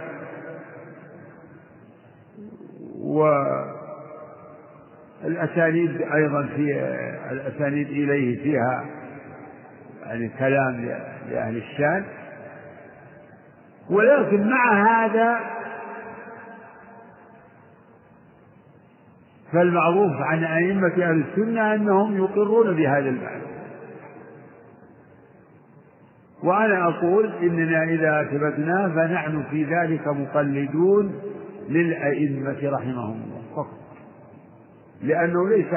والأسانيد أيضا في الأسانيد إليه فيها يعني كلام لأهل الشام. ولكن مع هذا فالمعروف عن أئمة أهل السنة أنهم يقرون بهذا المعنى. وأنا أقول إننا إذا أثبتناه فنحن في ذلك مقلدون للأئمة رحمهم الله فقط. لأنه ليس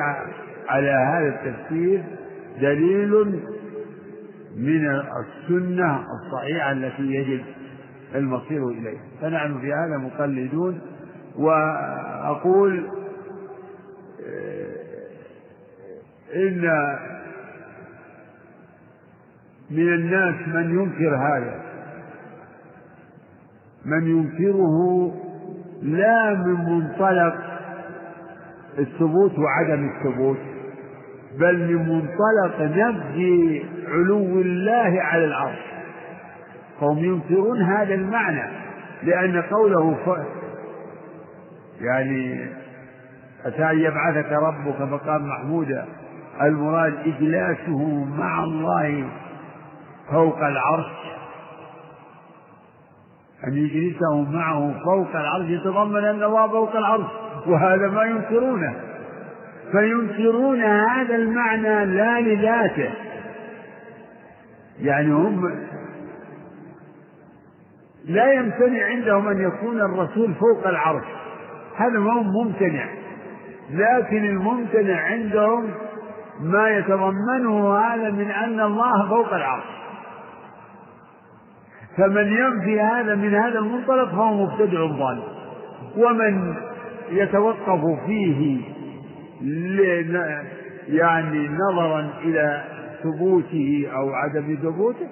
على هذا التفسير دليل من السنة الصحيحة التي يجب المصير إليها. فنحن في هذا مقلدون وأقول إن من الناس من ينكر هذا من ينكره لا من منطلق الثبوت وعدم الثبوت. بل من منطلق نفي علو الله على العرش فهم ينكرون هذا المعنى لأن قوله ف... يعني أتى أن يبعثك ربك مقام محمودا المراد إجلاسه مع الله فوق العرش. أن يجلسه معه فوق العرش يتضمن أن الله فوق العرش وهذا ما ينكرونه. فينكرون هذا المعنى لا لذاته. يعني هم لا يمتنع عندهم أن يكون الرسول فوق العرش. هذا ما هو ممتنع. لكن الممتنع عندهم ما يتضمنه هذا من أن الله فوق العرش. فمن ينفي هذا من هذا المنطلق فهو مبتدع ضال. ومن يتوقف فيه يعني نظرا إلى ثبوته أو عدم ثبوته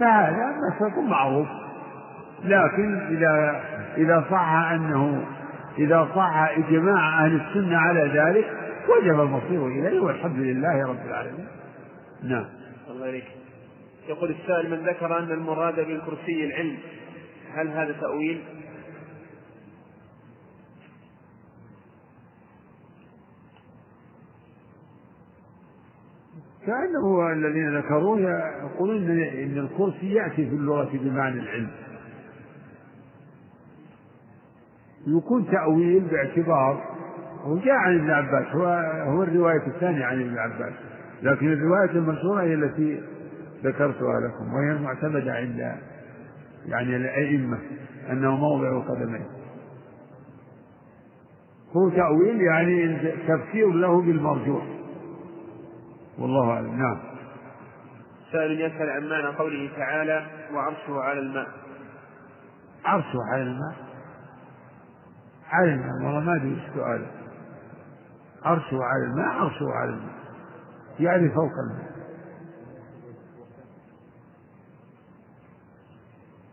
فهذا مسلك معروف. لكن إذا إذا صح أنه إذا صح إجماع أهل السنة على ذلك وجب المصير إليه والحمد لله رب العالمين. نعم. الله عليك. يقول السائل من ذكر أن المراد بالكرسي العلم هل هذا تأويل؟ كأنه الذين ذكروه يقولون إن الكرسي يأتي في اللغة بمعنى العلم. يكون تأويل باعتبار وجاء عن ابن عباس هو هو الرواية الثانية عن ابن عباس. لكن الرواية المشهورة هي التي ذكرتها لكم وهي المعتمدة عند يعني الأئمة أنه موضع قدمين. هو تأويل يعني تفسير له بالمرجوح. والله أعلم. نعم. سائل يسأل عن معنى قوله تعالى وعرشه على الماء. عرشه على الماء؟ على الماء والله ما أدري السؤال عرشه على الماء عرشه على الماء. يعني فوق الماء.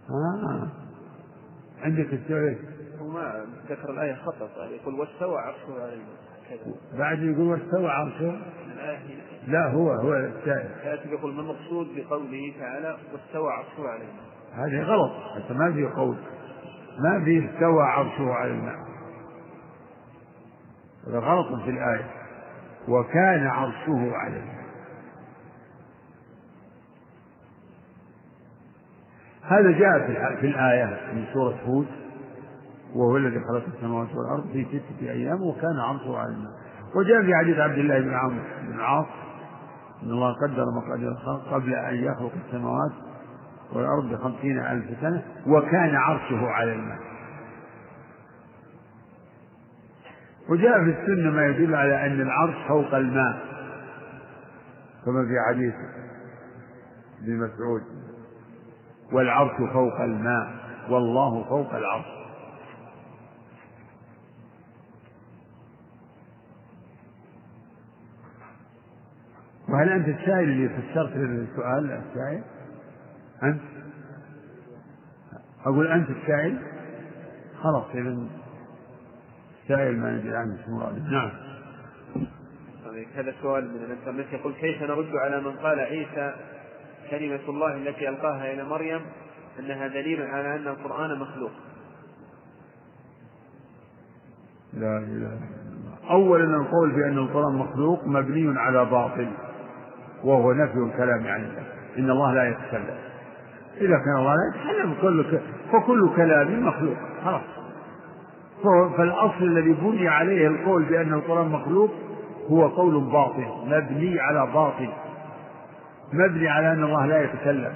آه. عندك السؤال؟ وما ذكر الآية خطأ يقول واستوى عرشه على الماء. بعد يقول واستوى عرشه. لا هو هو السائل. يأتي يقول ما المقصود بقوله تعالى واستوى عرشه على الماء؟ هذه غلط. حتى ما في قول. ما في استوى عرشه على الماء. هذا غلط في الآية. وكان عرشه على الماء. هذا جاء في الآية من سورة هود وهو الذي خلق السماوات والأرض في ستة أيام وكان عرشه على الماء. وجاء في حديث عبد الله بن عمرو بن العاص أن الله قدر مقادير الخلق قبل أن يخلق السماوات والأرض بخمسين ألف سنة وكان عرشه على الماء. وجاء في السنة ما يدل على أن العرش فوق الماء كما في حديث ابن مسعود والعرش فوق الماء والله فوق العرش. وهل أنت السائل اللي فسرت السؤال؟ السائل؟ أنت؟ أقول أنت السائل؟ خلاص إذا السائل ما ندري عنه مراده نعم. هذا سؤال من الانترنت يقول كيف نرد على من قال عيسى كلمة الله التي ألقاها إلى مريم أنها دليل على أن القرآن مخلوق؟ لا إله إلا الله. أولا القول بأن القرآن مخلوق مبني على باطل. وهو نفي الكلام عن الله. إن الله لا يتكلم. إذا كان الله لا يتكلم كل فكل كلام مخلوق. خلاص. فالأصل الذي بني عليه القول بأن القرآن مخلوق هو قول باطل مبني على باطل. مبني على أن الله لا يتكلم.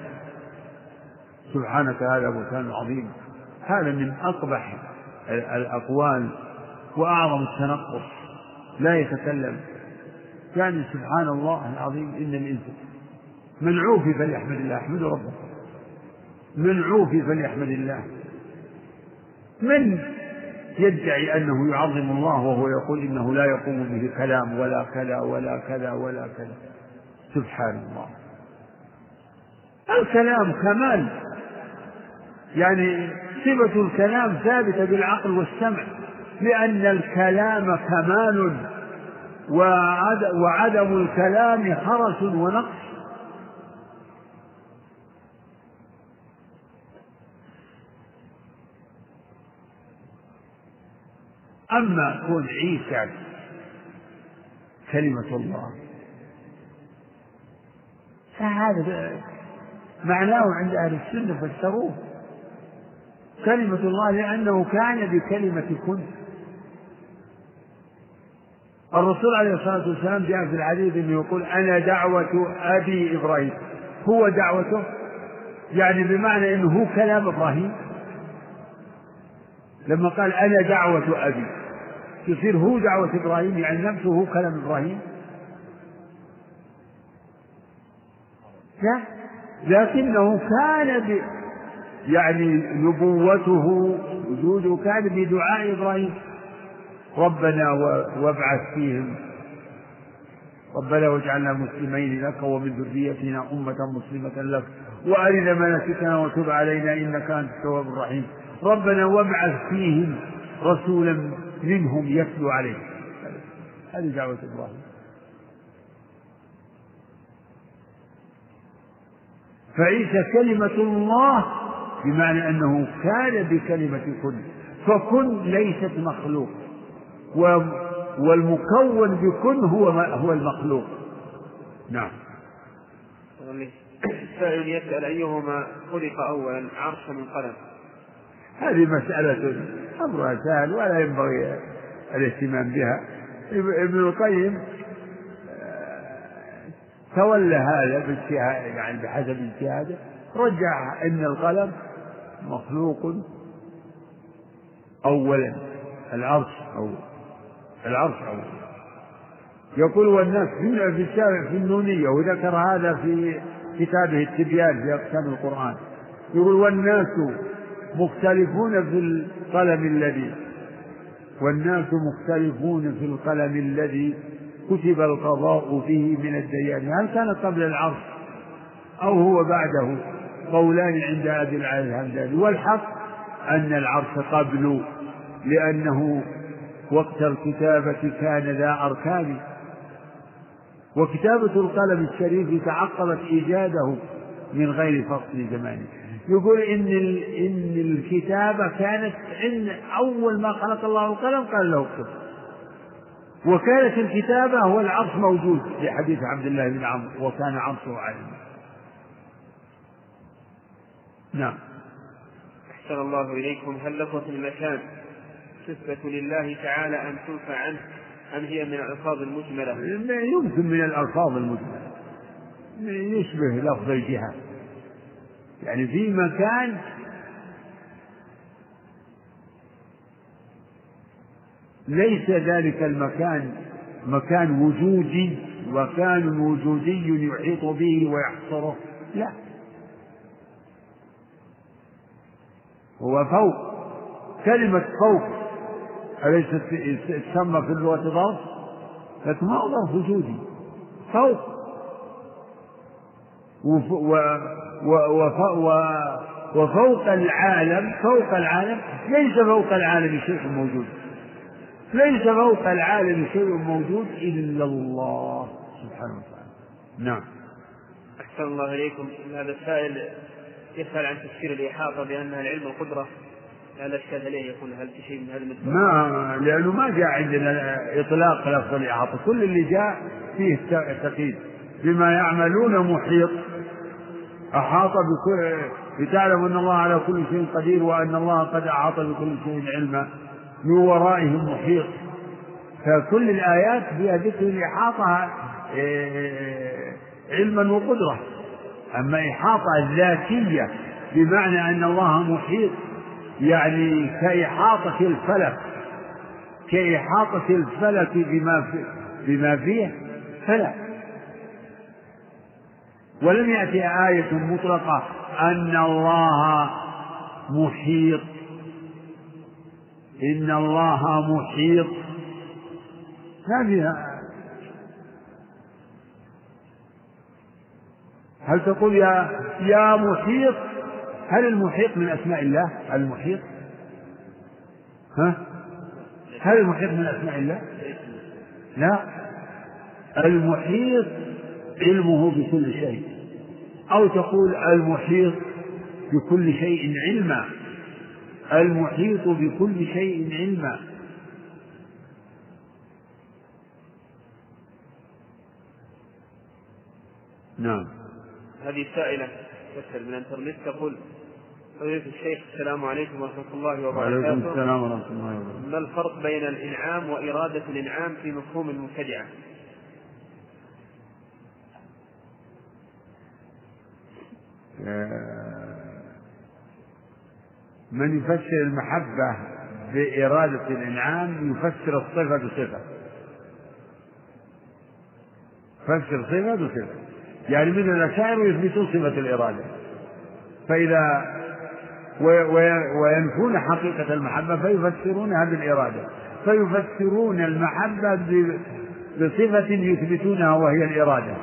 سبحانك هذا بهتان عظيم. هذا من أقبح الأقوال وأعظم التنقص. لا يتكلم. يعني سبحان الله العظيم إن الإنسان من عوفي فليحمد الله احمدوا ربه. من عوفي فليحمد الله. من يدعي أنه يعظم الله وهو يقول إنه لا يقوم به كلام ولا كذا ولا كذا ولا كذا؟ سبحان الله. الكلام كمال. يعني صفة الكلام ثابتة بالعقل والسمع لأن الكلام كمال. وعدم الكلام خرس ونقص. أما كون عيسى كلمة الله فهذا معناه عند أهل السنة فسروه كلمة الله لأنه كان بكلمة كن الرسول عليه الصلاة والسلام جاء في الحديث أنه يقول أنا دعوة أبي إبراهيم. هو دعوته؟ يعني بمعنى أنه هو كلام إبراهيم. لما قال أنا دعوة أبي يصير هو دعوة إبراهيم يعني نفسه هو كلام إبراهيم. لا لكنه كان ب يعني نبوته وجوده كان بدعاء إبراهيم. ربنا وابعث فيهم. ربنا واجعلنا مسلمين لك ومن ذريتنا أمة مسلمة لك. وأرنا مناسكنا وتب علينا إنك أنت التواب الرحيم. ربنا وابعث فيهم رسولا منهم يتلو عليهم هذه دعوة إبراهيم. فعيسى كلمة الله بمعنى أنه كان بكلمة كن. فكن ليست مخلوق. والمكون بكن هو هو المخلوق. نعم. السائل يسأل أيهما خلق أولا عرش من قلم؟ هذه مسألة أمرها سهل ولا ينبغي الاهتمام بها. ابن القيم آه، تولى هذا باجتهاد يعني بحسب اجتهاده رجع إن القلم مخلوق اولا العرش اول العرش اول يقول والناس في في النونية وذكر هذا في كتابه التبيان في أقسام القرآن. يقول والناس مختلفون في القلم الذي والناس مختلفون في القلم الذي كتب القضاء فيه من الديان. هل كان قبل العرش أو هو بعده؟ قولان عند أبي العالي الهمداني. والحق أن العرش قبل لأنه وقت الكتابة كان ذا أركان. وكتابة القلم الشريف تعقبت إيجاده من غير فصل زمانه يقول إن إن الكتابة كانت إن أول ما خلق الله القلم قال له اكتب. وكانت الكتابة هو العرش موجود في حديث عبد الله بن عمرو وكان عرشه عالما نعم. أحسن الله إليكم. هل لفظة المكان صفة لله تعالى أن تنفى عنه أم هي من الألفاظ المجملة؟ يمكن من الألفاظ المجملة. يشبه لفظ الجهة يعني في مكان ليس ذلك المكان مكان وجودي وكان وجودي يحيط به ويحصره. لا. هو فوق. كلمة فوق أليست تسمى في اللغة ظرف؟ لكن ما هو ظرف وجودي فوق وفوق العالم فوق العالم. ليس فوق العالم شيء موجود. ليس فوق العالم شيء موجود إلا الله سبحانه وتعالى. نعم. أحسن الله إليكم. هذا السائل يسأل عن تفسير الإحاطة بأنها العلم القدرة. لا إشكال عليه يقول هل في شيء من هذا؟ ما لأنه ما جاء عندنا إطلاق لفظ الإحاطة كل اللي جاء فيه تقييد بما يعملون محيط. أحاط بكل لتعلم أن الله على كل شيء قدير وأن الله قد أحاط بكل شيء علما. من ورائهم محيط. فكل الآيات فيها ذكر الإحاطة إيه، علما وقدرة. أما إحاطة ذاتية بمعنى أن الله محيط يعني كإحاطة الفلك كإحاطة الفلك بما بما فيه فلا ولم يأتي آية مطلقة أن الله محيط. إن الله محيط. ما فيها هل تقول يا يا محيط؟ هل المحيط من أسماء الله؟ المحيط. ها؟ هل المحيط من أسماء الله؟ لا. المحيط علمه بكل شيء. أو تقول المحيط بكل شيء علما. المحيط بكل شيء علما. نعم. هذه سائلة تسأل من الانترنت تقول فضيلة الشيخ السلام عليكم ورحمة الله وبركاته. وعليكم السلام ورحمة الله وبركاته. ما الفرق بين الإنعام وإرادة الإنعام في مفهوم المبتدعة؟ من يفسر المحبة بإرادة الإنعام يفسر الصفة بصفة فسر صفة بصفة يعني من الأشاعر يثبتون صفة الإرادة فإذا وينفون حقيقة المحبة فيفسرونها بالإرادة فيفسرون المحبة بصفة يثبتونها وهي الإرادة.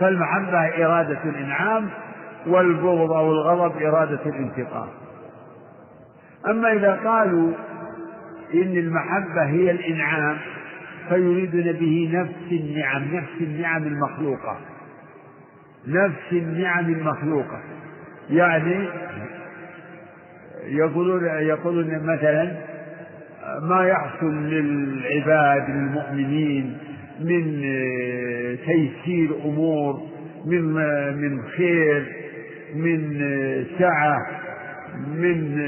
فالمحبة إرادة الإنعام والبغض أو الغضب إرادة الانتقام. أما إذا قالوا إن المحبة هي الإنعام فيريدون به نفس النعم نفس النعم المخلوقة. نفس النعم المخلوقة. يعني يقولون يقولون مثلا ما يحصل للعباد المؤمنين من تيسير أمور من من خير من سعة من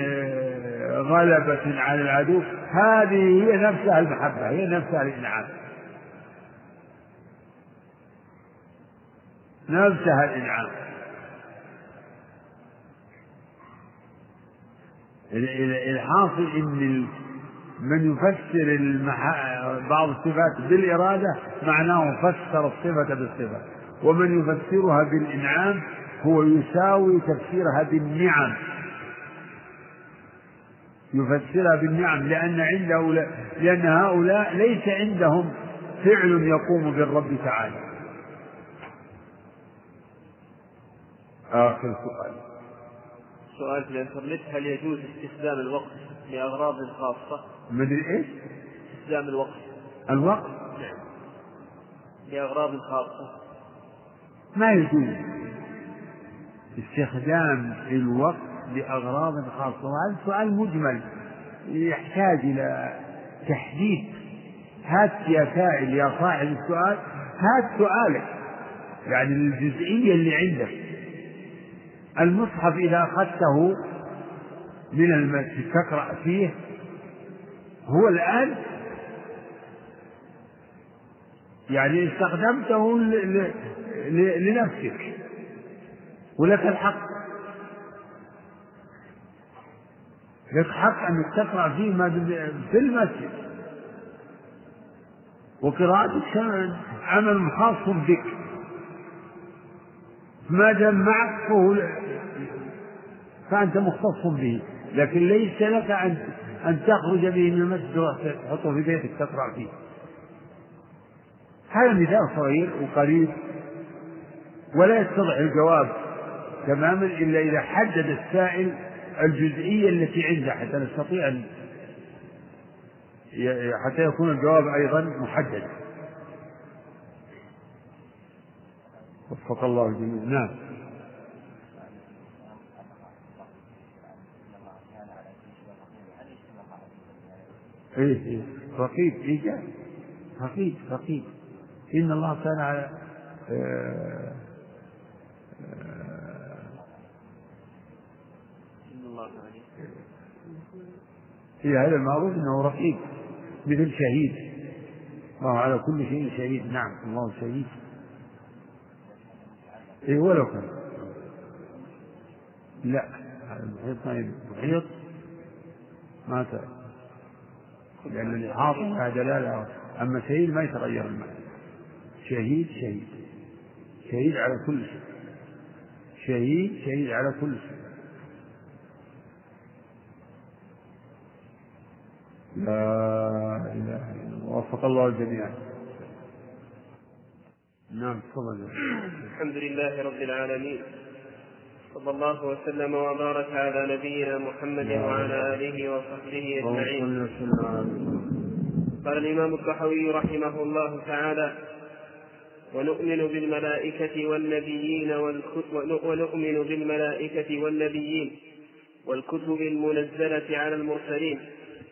غلبة على العدو. هذه هي نفسها المحبة هي نفسها الإنعام. نفسها الإنعام. الحاصل إن من يفسر. بعض الصفات بالإرادة معناه فسر الصفة بالصفة. ومن يفسرها بالإنعام هو يساوي تفسيرها بالنعم. يفسرها بالنعم لأن عند لأن هؤلاء ليس عندهم فعل يقوم بالرب تعالى. آخر سؤال. سؤال في الانترنت هل يجوز استخدام الوقت لأغراض خاصة؟ مدري إيش؟ استخدام الوقت. الوقت؟ نعم. لأغراض خاصة. ما يجوز. استخدام الوقت لأغراض خاصة. وهذا سؤال مجمل يحتاج إلى تحديد. هات يا سائل يا صاحب السؤال هات سؤالك يعني الجزئية اللي عندك. المصحف إذا أخذته من المسجد تقرأ فيه هو الآن يعني استخدمته لنفسك ولك الحق. لك حق أنك تقرأ فيه ما في المسجد. وقراءتك عمل خاص بك. ما دام معك فهو فأنت مختص به. لكن ليس لك أن أن تخرج به من المسجد وتحطه في بيتك تقرأ فيه. هذا مثال صغير وقريب. ولا يتضح الجواب تماما إلا إذا حدد السائل الجزئية التي عنده حتى نستطيع أن حتى يكون الجواب أيضا محدد. وفق الله الجميع. نعم. إيه إيه. رقيب إيه رقيب رقيب. إن الله كان على آه في هذا المعروف إنه رقيب مثل شهيد. الله على كل شيء شهيد. نعم الله شهيد. اي ولو كان. لا المحيط ما المحيط ما لأن الإحاطة لها دلالة أما شهيد ما يتغير المعنى. شهيد شهيد. شهيد على كل شيء. شهيد شهيد على كل شيء. لا إله إلا الله. وفق الله الجميع. نعم تفضل. الحمد لله رب العالمين. صلى الله وسلم وبارك على نبينا محمد وعلى آله وصحبه أجمعين. قال الإمام الطحاوي رحمه الله تعالى ونؤمن بالملائكة والنبيين ونؤمن بالملائكة والنبيين والكتب المنزلة على المرسلين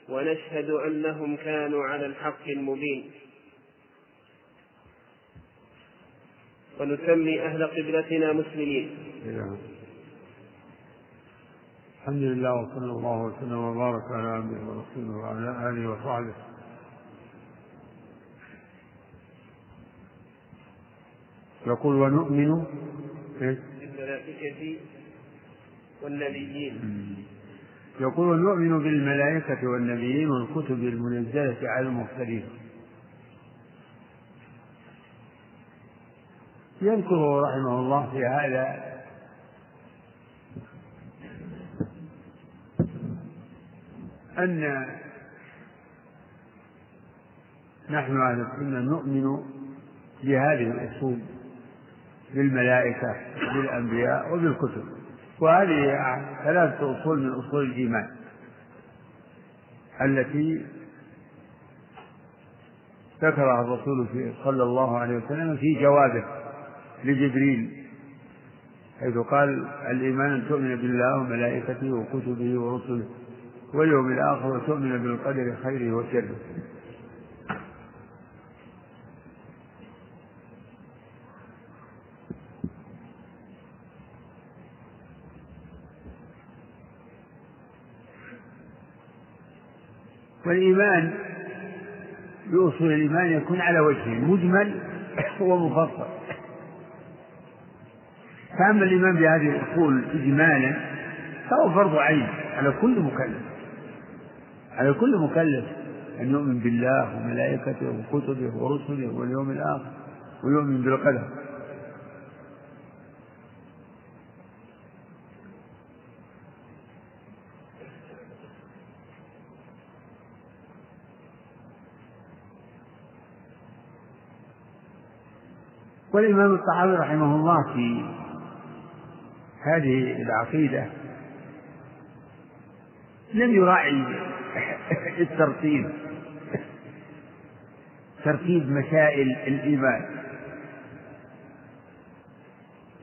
ونشهد أنهم كانوا على الحق المبين. ونسمي أهل قبلتنا مسلمين. الحمد لله وصلى الله وسلم وبارك على عبده ورسوله وعلى آله وصحبه. يقول ونؤمن بالملائكة والنبيين. يقول ونؤمن بالملائكة والنبيين والكتب المنزلة على المرسلين يذكر رحمه الله في هذا. أن نحن أهل السنة نؤمن بهذه الأصول بالملائكة بالأنبياء وبالكتب. وهذه ثلاثة أصول من أصول الإيمان التي ذكرها الرسول صلى الله عليه وسلم في جوابه لجبريل حيث قال الإيمان أن تؤمن بالله وملائكته وكتبه ورسله واليوم الآخر وتؤمن بالقدر خيره وشره. والإيمان بأصول الإيمان يكون على وجهين مجمل ومفصل. فأما الإيمان بهذه الأصول إجمالا فهو فرض عين على كل مكلف. على كل مكلف أن يؤمن بالله وملائكته وكتبه ورسله واليوم الآخر ويؤمن بالقدر. والإمام الطحاوي رحمه الله في هذه العقيدة لم يراعي [laughs] الترتيب. ترتيب مسائل الإيمان.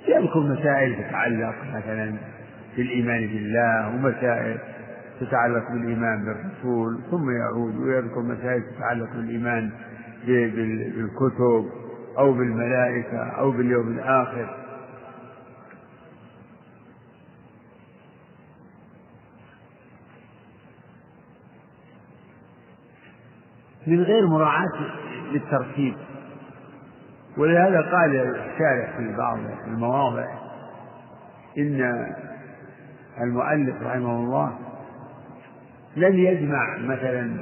يذكر مسائل تتعلق مثلا بالإيمان بالله ومسائل تتعلق بالإيمان بالرسول ثم يعود ويذكر مسائل تتعلق بالإيمان بالكتب أو بالملائكة أو باليوم الآخر. من غير مراعاة للترتيب. ولهذا قال الشارح في بعض المواضع إن المؤلف رحمه الله لم يجمع مثلا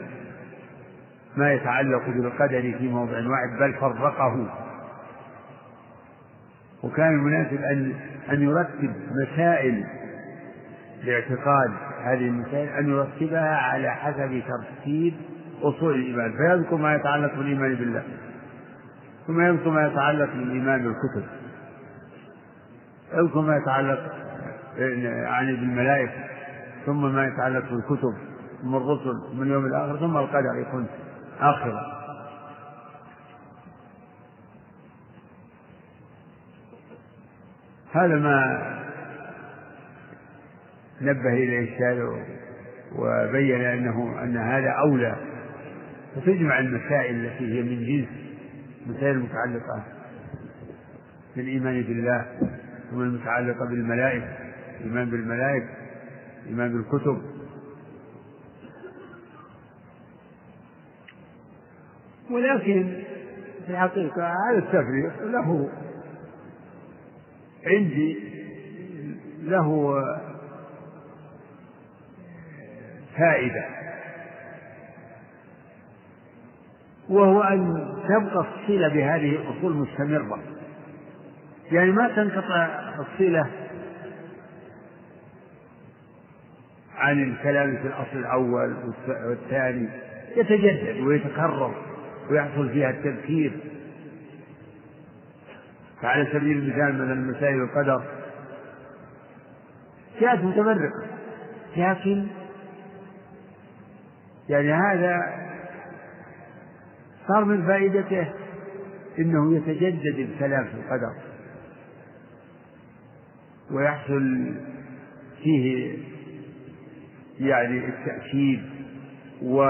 ما يتعلق بالقدر في موضع واحد بل فرقه. وكان المناسب أن أن يرتب مسائل لاعتقاد هذه المسائل أن يرتبها على حسب ترتيب أصول الإيمان. فيذكر ما يتعلق بالإيمان بالله ثم يذكر ما يتعلق بالإيمان بالكتب. يذكر ما يتعلق يعني بالملائكة ثم ما يتعلق بالكتب ثم الرسل ثم اليوم الآخر ثم القدر يكون آخرا هذا ما نبه إليه الشارع وبين أنه أن هذا أولى فتجمع المسائل التي هي من جنس المسائل المتعلقة بالإيمان بالله ثم المتعلقة بالملائكة الإيمان بالملائكة الإيمان بالكتب. ولكن في الحقيقة هذا التفريق له عندي له فائدة. وهو أن تبقى الصلة بهذه الأصول مستمرة. يعني ما تنقطع الصلة عن الكلام في الأصل الأول والثاني يتجدد ويتكرر ويحصل فيها التذكير. فعلى سبيل المثال مثلا مسائل القدر جاءت متفرقة لكن يعني هذا صار من فائدته إنه يتجدد الكلام في القدر ويحصل فيه يعني التأكيد ومزيد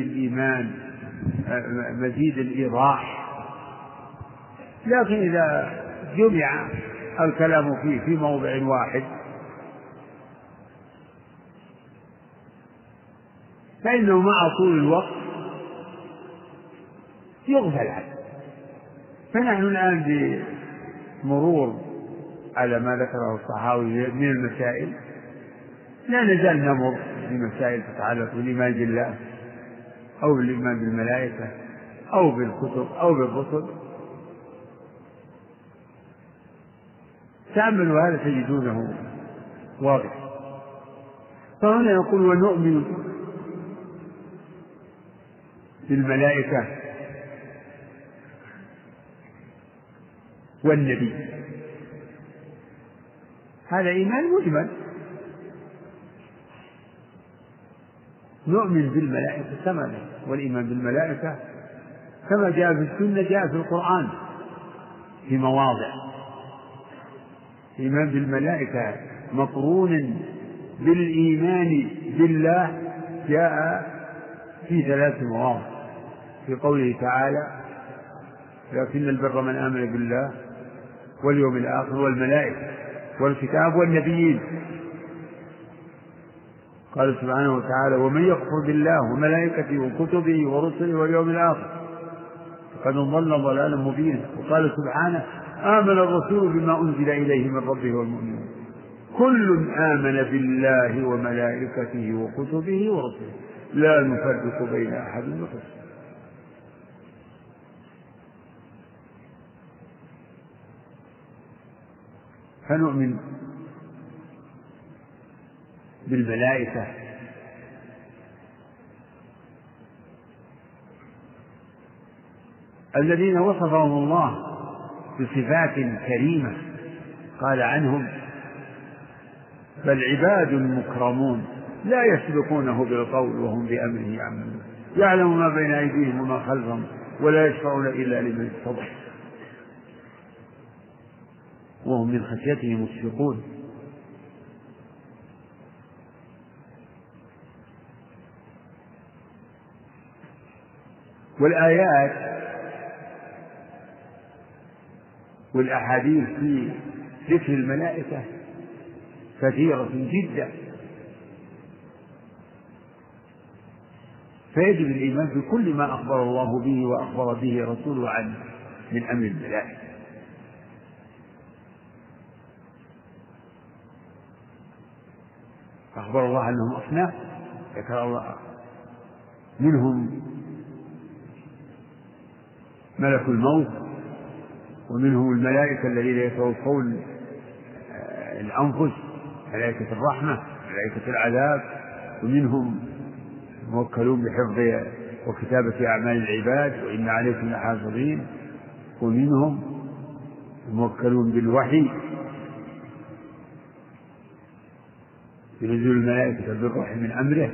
الإيمان مزيد الإيضاح. لكن إذا جمع الكلام فيه في موضع واحد فإنه مع طول الوقت يغفل عنه فنحن الآن بمرور على ما ذكره الصحاوي من المسائل لا نزال نمر بمسائل تتعلق بالإيمان بالله أو بالإيمان بالملائكة أو بالكتب أو بالرسل. تأملوا هذا تجدونه واضح. فهنا يقول ونؤمن بالملائكة والنبي. هذا إيمان مجمل نؤمن بالملائكة كما والإيمان بالملائكة كما جاء في السنة جاء في القرآن في مواضع. الإيمان بالملائكة مقرون بالإيمان بالله جاء في ثلاث مواضع. في قوله تعالى لكن البر من آمن بالله واليوم الآخر والملائكة والكتاب والنبيين. قال سبحانه وتعالى ومن يكفر بالله وملائكته وكتبه ورسله واليوم الآخر فقد ضل ضلالا مبينا. وقال سبحانه آمن الرسول بما أنزل إليه من ربه والمؤمنون. كل آمن بالله وملائكته وكتبه ورسله. لا نفرق بين أحد من رسله فنؤمن بالملائكة. الذين وصفهم الله بصفات كريمة قال عنهم بل عباد مكرمون لا يسبقونه بالقول وهم بأمره يعملون. يعلم ما بين أيديهم وما خلفهم ولا يشفعون إلا لمن ارتضى وهم من خشيته مشفقون والآيات والأحاديث في ذكر الملائكة كثيرة جدا. فيجب الإيمان بكل ما أخبر الله به وأخبر به رسوله عنه من أمر الملائكة. أخبر الله أنهم أصناف ذكر الله منهم ملك الموت ومنهم الملائكة الذين يتوفون آه، الأنفس ملائكة الرحمة ملائكة العذاب ومنهم موكلون بحفظ وكتابة أعمال العباد وإن عليكم لحافظين ومنهم موكلون بالوحي. بنزول الملائكة بالروح من أمره.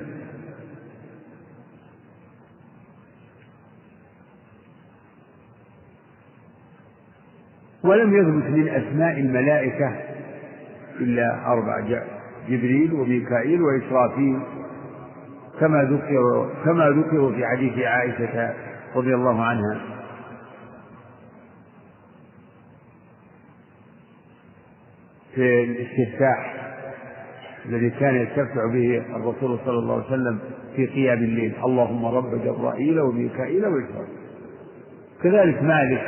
ولم يثبت من أسماء الملائكة إلا أربعة جبريل وميكائيل وإسرافيل. كما ذكر كما ذكروا في حديث عائشة رضي الله عنها. في الاستفتاح الذي كان يستفتح به الرسول صلى الله عليه وسلم في قيام الليل. اللهم رب جبرائيل وميكائيل وإسرائيل. كذلك مالك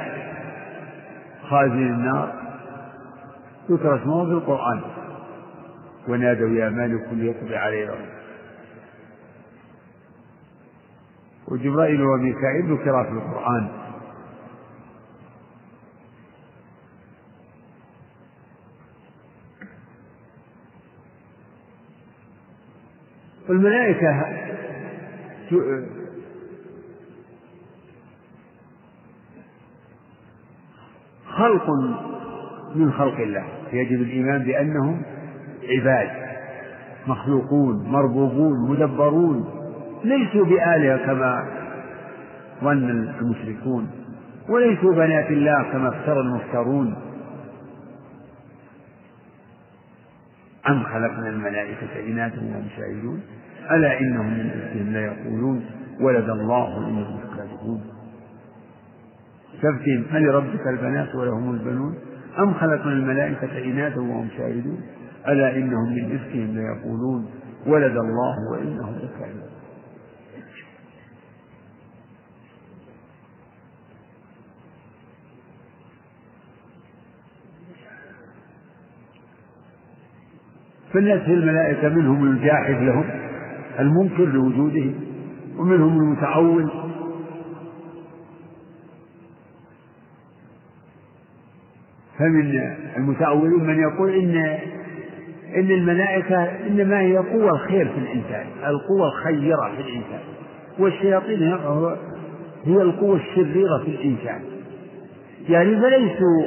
خازن النار. ذكر اسمه في القرآن. ونادوا يا مالك ليقضي علينا وجبرائيل وميكائيل ذكرا في القرآن. والملائكة خلق من خلق الله. يجب الإيمان بأنهم عباد مخلوقون مربوبون مدبرون ليسوا بآلهة كما ظن المشركون وليسوا بنات الله كما افترى المفترون. أم خلقنا الملائكة إناثا وهم شاهدون ألا إنهم من إفكهم ليقولون ولد الله إنهم لكاذبون تفتهم ألربك البنات ولهم البنون؟ أم خلقنا الملائكة إناثا وهم شاهدون؟ ألا إنهم من إفكهم ليقولون ولد الله وإنهم لكاذبون. فالناس الملائكة منهم الجاحد لهم. المنكر لوجوده ومنهم المتعول فمن المتأولين من يقول إن إن الملائكة إنما هي قوة الخير في الإنسان القوة الخيرة في الإنسان والشياطين هي القوة الشريرة في الإنسان. يعني فليسوا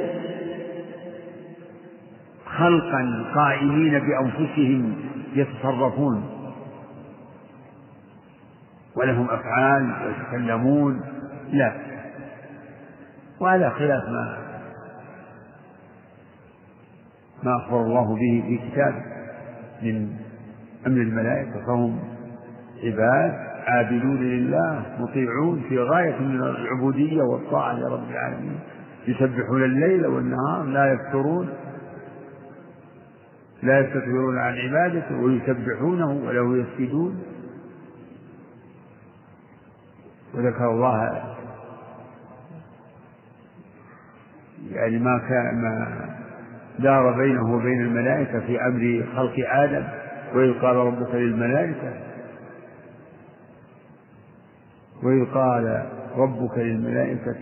خلقا قائمين بأنفسهم يتصرفون. ولهم أفعال ويتكلمون. لا. وهذا خلاف ما ما أخبر الله به في كتابه من أمر الملائكة فهم عباد عابدون لله مطيعون في غاية من العبودية والطاعة لرب العالمين. يسبحون الليل والنهار لا يفترون لا يستكبرون عن عبادته ويسبحونه وله يسجدون. وذكر الله يعني ما كان ما دار بينه وبين الملائكة في أمر خلق آدم وإذ قال ربك للملائكة وإذ قال ربك للملائكة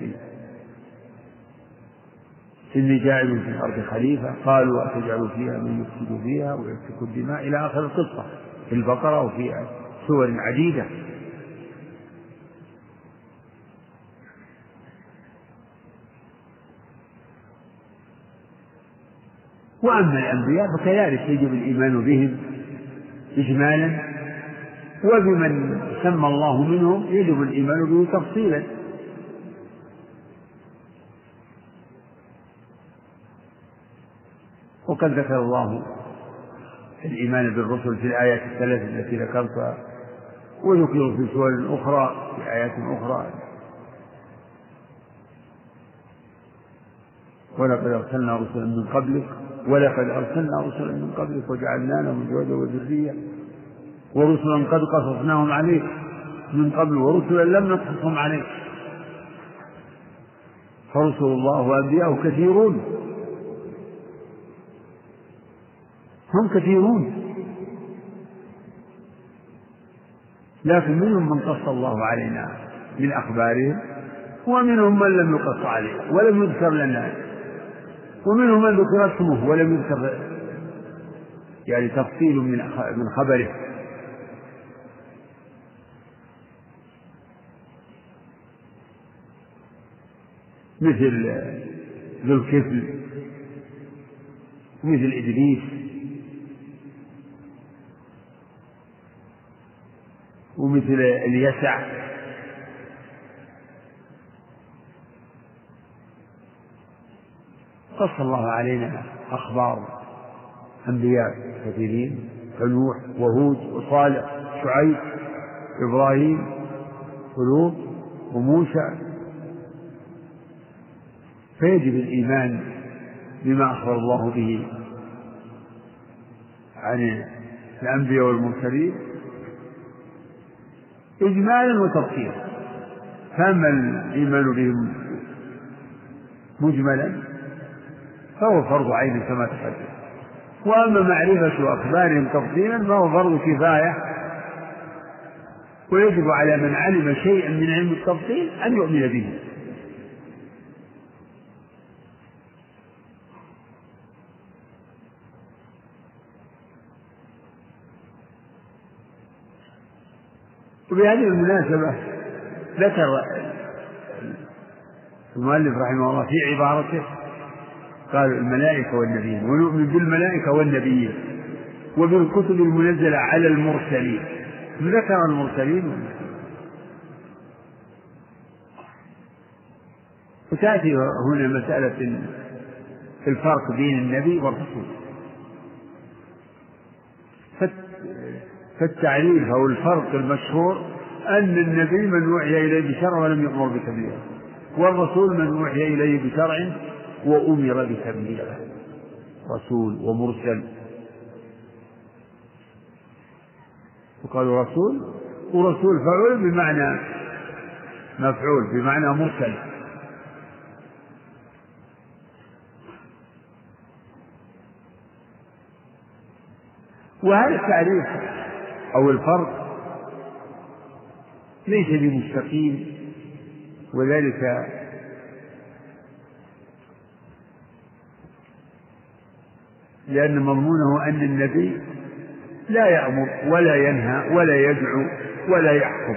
إني جاعل في الأرض خليفة قالوا أتجعل فيها من يفسد فيها ويسفك الدماء إلى آخر القصة في البقرة وفي سور عديدة. وأما الأنبياء فكذلك يجب الإيمان بهم إجمالا وبمن سمى الله منهم يجب الإيمان به تفصيلا. وقد ذكر الله الإيمان بالرسل في الآيات الثلاث التي ذكرتها وذكر في سور أخرى في آيات أخرى. ولقد أرسلنا رسلا من قبلك ولقد أرسلنا رسلا من قبلك وجعلنا لهم أزواجا وذرية ورسلا قد قصصناهم عليك من قبل ورسلا لم نقصصهم عليك. فرسل الله وأنبياءه كثيرون. هم كثيرون. لكن منهم من قص الله علينا من أخبارهم ومنهم من لم يقص عليه ولم يذكر لنا. ومنهم من ذكر اسمه ولم يذكر يعني تفصيل من من خبره. مثل ذو الكفل مثل إدريس ومثل اليسع. قص الله علينا أخبار أنبياء كثيرين كنوح وهود وصالح شعيب إبراهيم ولوط وموسى. فيجب الإيمان بما أخبر الله به عن الأنبياء والمرسلين. إجمالا وتفصيلا. فأما الإيمان بهم مجملا فهو فرض عين كما تقدم. وأما معرفة أخبارهم تفصيلا فهو فرض كفاية. ويجب على من علم شيئا من علم التفصيل أن يؤمن به. وبهذه المناسبة ذكر المؤلف رحمه الله في عبارته قال الملائكة والنبيين. ونؤمن بالملائكة والنبيين. وبالكتب المنزلة على المرسلين. ذكر المرسلين. وتأتي هنا مسألة الفرق بين النبي والرسول. فالتعريف أو الفرق المشهور أن النبي من أوحي إليه بشرع ولم يأمر بتبليغه والرسول من أوحي إليه بشرع وأمر بتبليغه رسول ومرسل. وقالوا رسول ورسول فعول بمعنى مفعول بمعنى مرسل. وهذا التعريف أو الفرق ليس بمستقيم وذلك لأن مضمونه أن النبي لا يأمر ولا ينهى ولا يدعو ولا يحكم.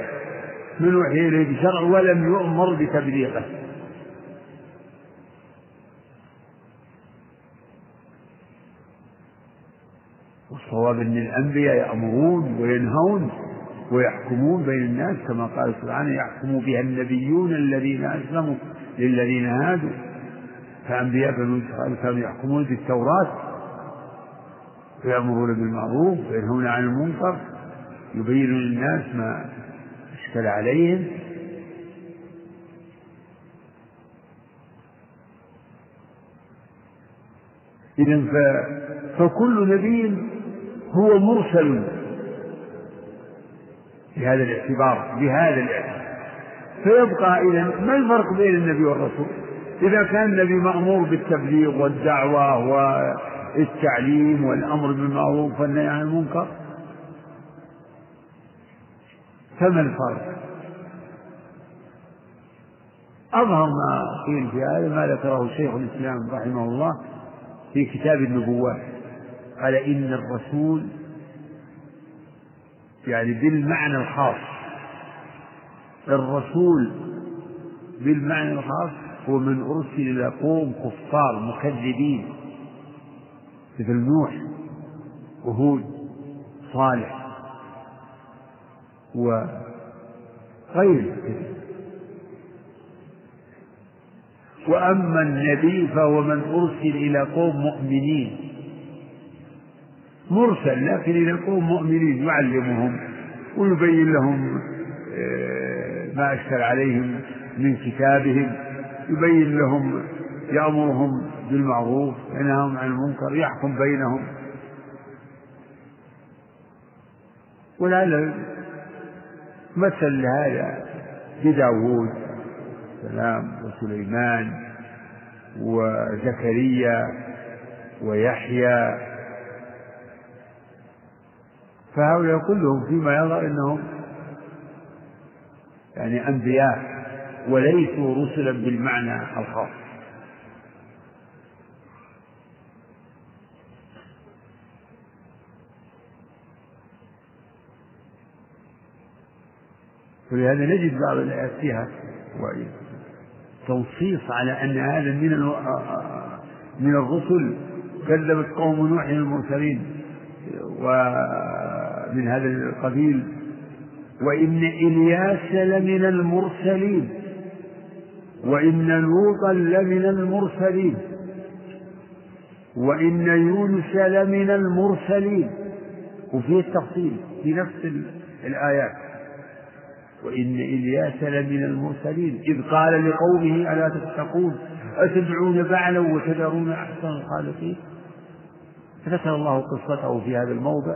من وحي إليه بشرع ولم يؤمر بتبليغه. والصواب أن الأنبياء يأمرون وينهون ويحكمون بين الناس كما قال سبحانه يحكم بها النبيون الذين أسلموا للذين هادوا. فأنبياء بنو إسرائيل كانوا يحكمون بالتوراة ويأمرون بالمعروف وينهون عن المنكر يبين للناس ما أشكل عليهم إذا فكل نبي هو مرسل بهذا الاعتبار بهذا الإعتبار فيبقى إذا ما الفرق بين النبي والرسول؟ إذا كان النبي مأمور بالتبليغ والدعوة والتعليم والأمر بالمعروف والنهي عن المنكر؟ فما الفرق؟ أظهر ما قيل في هذا ما ذكره شيخ الإسلام رحمه الله في كتاب النبوات. قال إن الرسول يعني بالمعنى الخاص الرسول بالمعنى الخاص هو من أرسل إلى قوم كفار مكذبين. مثل نوح وهود صالح وغيره وأما النبي فهو من أرسل إلى قوم مؤمنين. مرسل لكن إلى قوم مؤمنين يعلمهم ويبين لهم آه، ما أشكل عليهم من كتابهم يبين لهم يأمرهم بالمعروف ينهاهم عن المنكر يحكم بينهم. ولعل مثل هذا بداود السلام وسليمان وزكريا ويحيى. فهؤلاء كلهم فيما يظهر إنهم يعني أنبياء وليسوا رسلا بالمعنى الخاص. ولهذا نجد بعض الآيات فيها تنصيص على أن هذا من من الرسل كذبت قوم نوح المرسلين ومن هذا القبيل وإن إلياس لمن المرسلين وإن لوطا لمن المرسلين وإن يونس لمن المرسلين. وفيه التفصيل في نفس الآيات. وإن إلياس لمن المرسلين إذ قال لقومه ألا تتقون؟ أتدعون بعلا وتذرون أحسن الخالقين فذكر الله قصته في هذا الموضع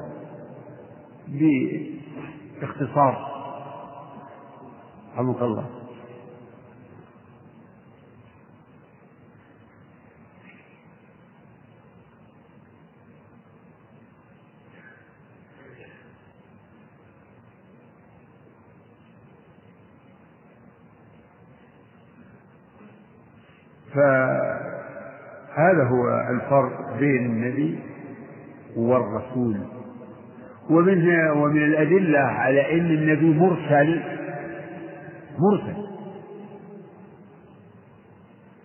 باختصار. رحمك الله. فهذا هو الفرق بين النبي والرسول. ومن ومن الأدلة على أن النبي مرسل مرسل.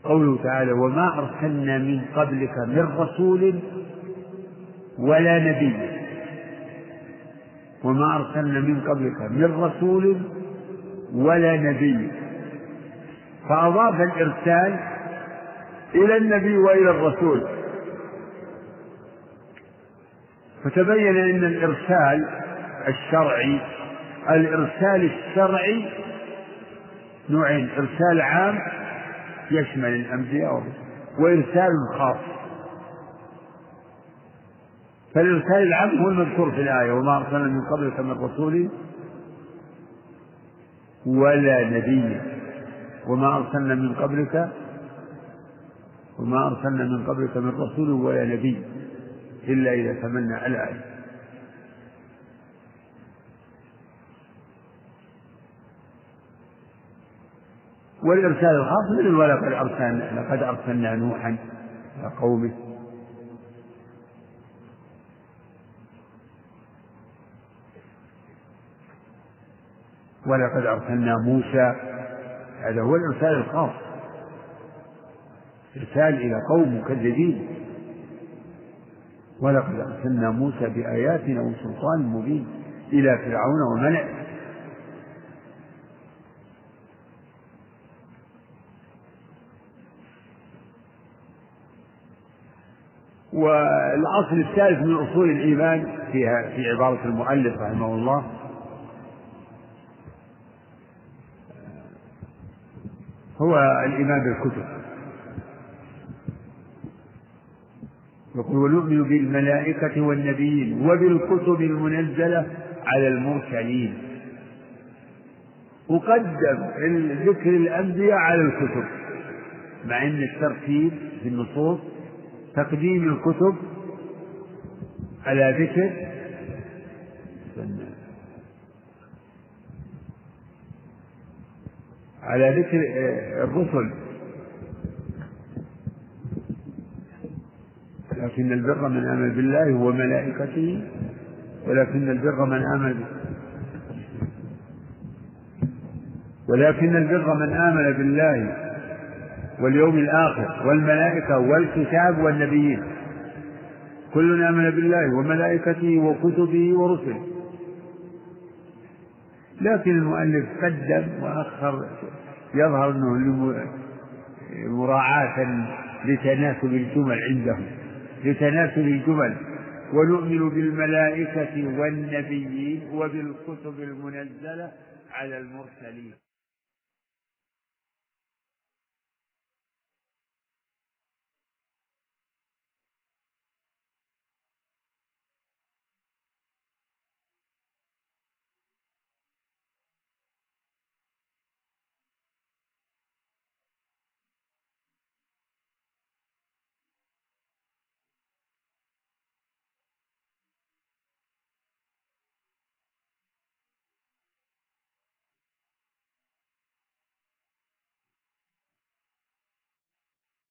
قوله تعالى وما أرسلنا من قبلك من رسول ولا نبي. وما أرسلنا من قبلك من رسول ولا نبي. فأضاف الإرسال إلى النبي وإلى الرسول. فتبين أن الإرسال الشرعي الإرسال الشرعي نوعين إرسال عام يشمل الأنبياء وإرسال خاص. فالإرسال العام هو المذكور في الآية وما أرسلنا من قبلك من رسول ولا نبي وما أرسلنا من قبلك وما أرسلنا من قبلك من رسول ولا نبي إلا إذا تمنى الآية. والإرسال الخاص من ولقد أرسلنا لقد أرسلنا نوحا إلى قومه. ولقد أرسلنا موسى. هذا هو الإرسال الخاص. إرسال إلى قوم مكذبين. ولقد أرسلنا موسى بآياتنا وسلطان مبين إلى فرعون وملئه. والأصل الثالث من أصول الإيمان فيها في عبارة المؤلف رحمه الله. هو الإيمان بالكتب. يقول ونؤمن بالملائكة والنبيين وبالكتب المنزلة على المرسلين. وقدم ذكر الأنبياء على الكتب مع أن الترتيب في النصوص تقديم الكتب على ذكر على ذكر الرسل. لكن البر من آمن بالله وملائكته ولكن البر من آمن ولكن البر من آمن بالله واليوم الآخر والملائكة والكتاب والنبيين. كل آمن بالله وملائكته وكتبه ورسله. لكن المؤلف قدم وأخر يظهر أنه مراعاة لتناسب الجمل عندهم. لتناسب الجمل ونؤمن بالملائكة والنبيين وبالكتب المنزلة على المرسلين.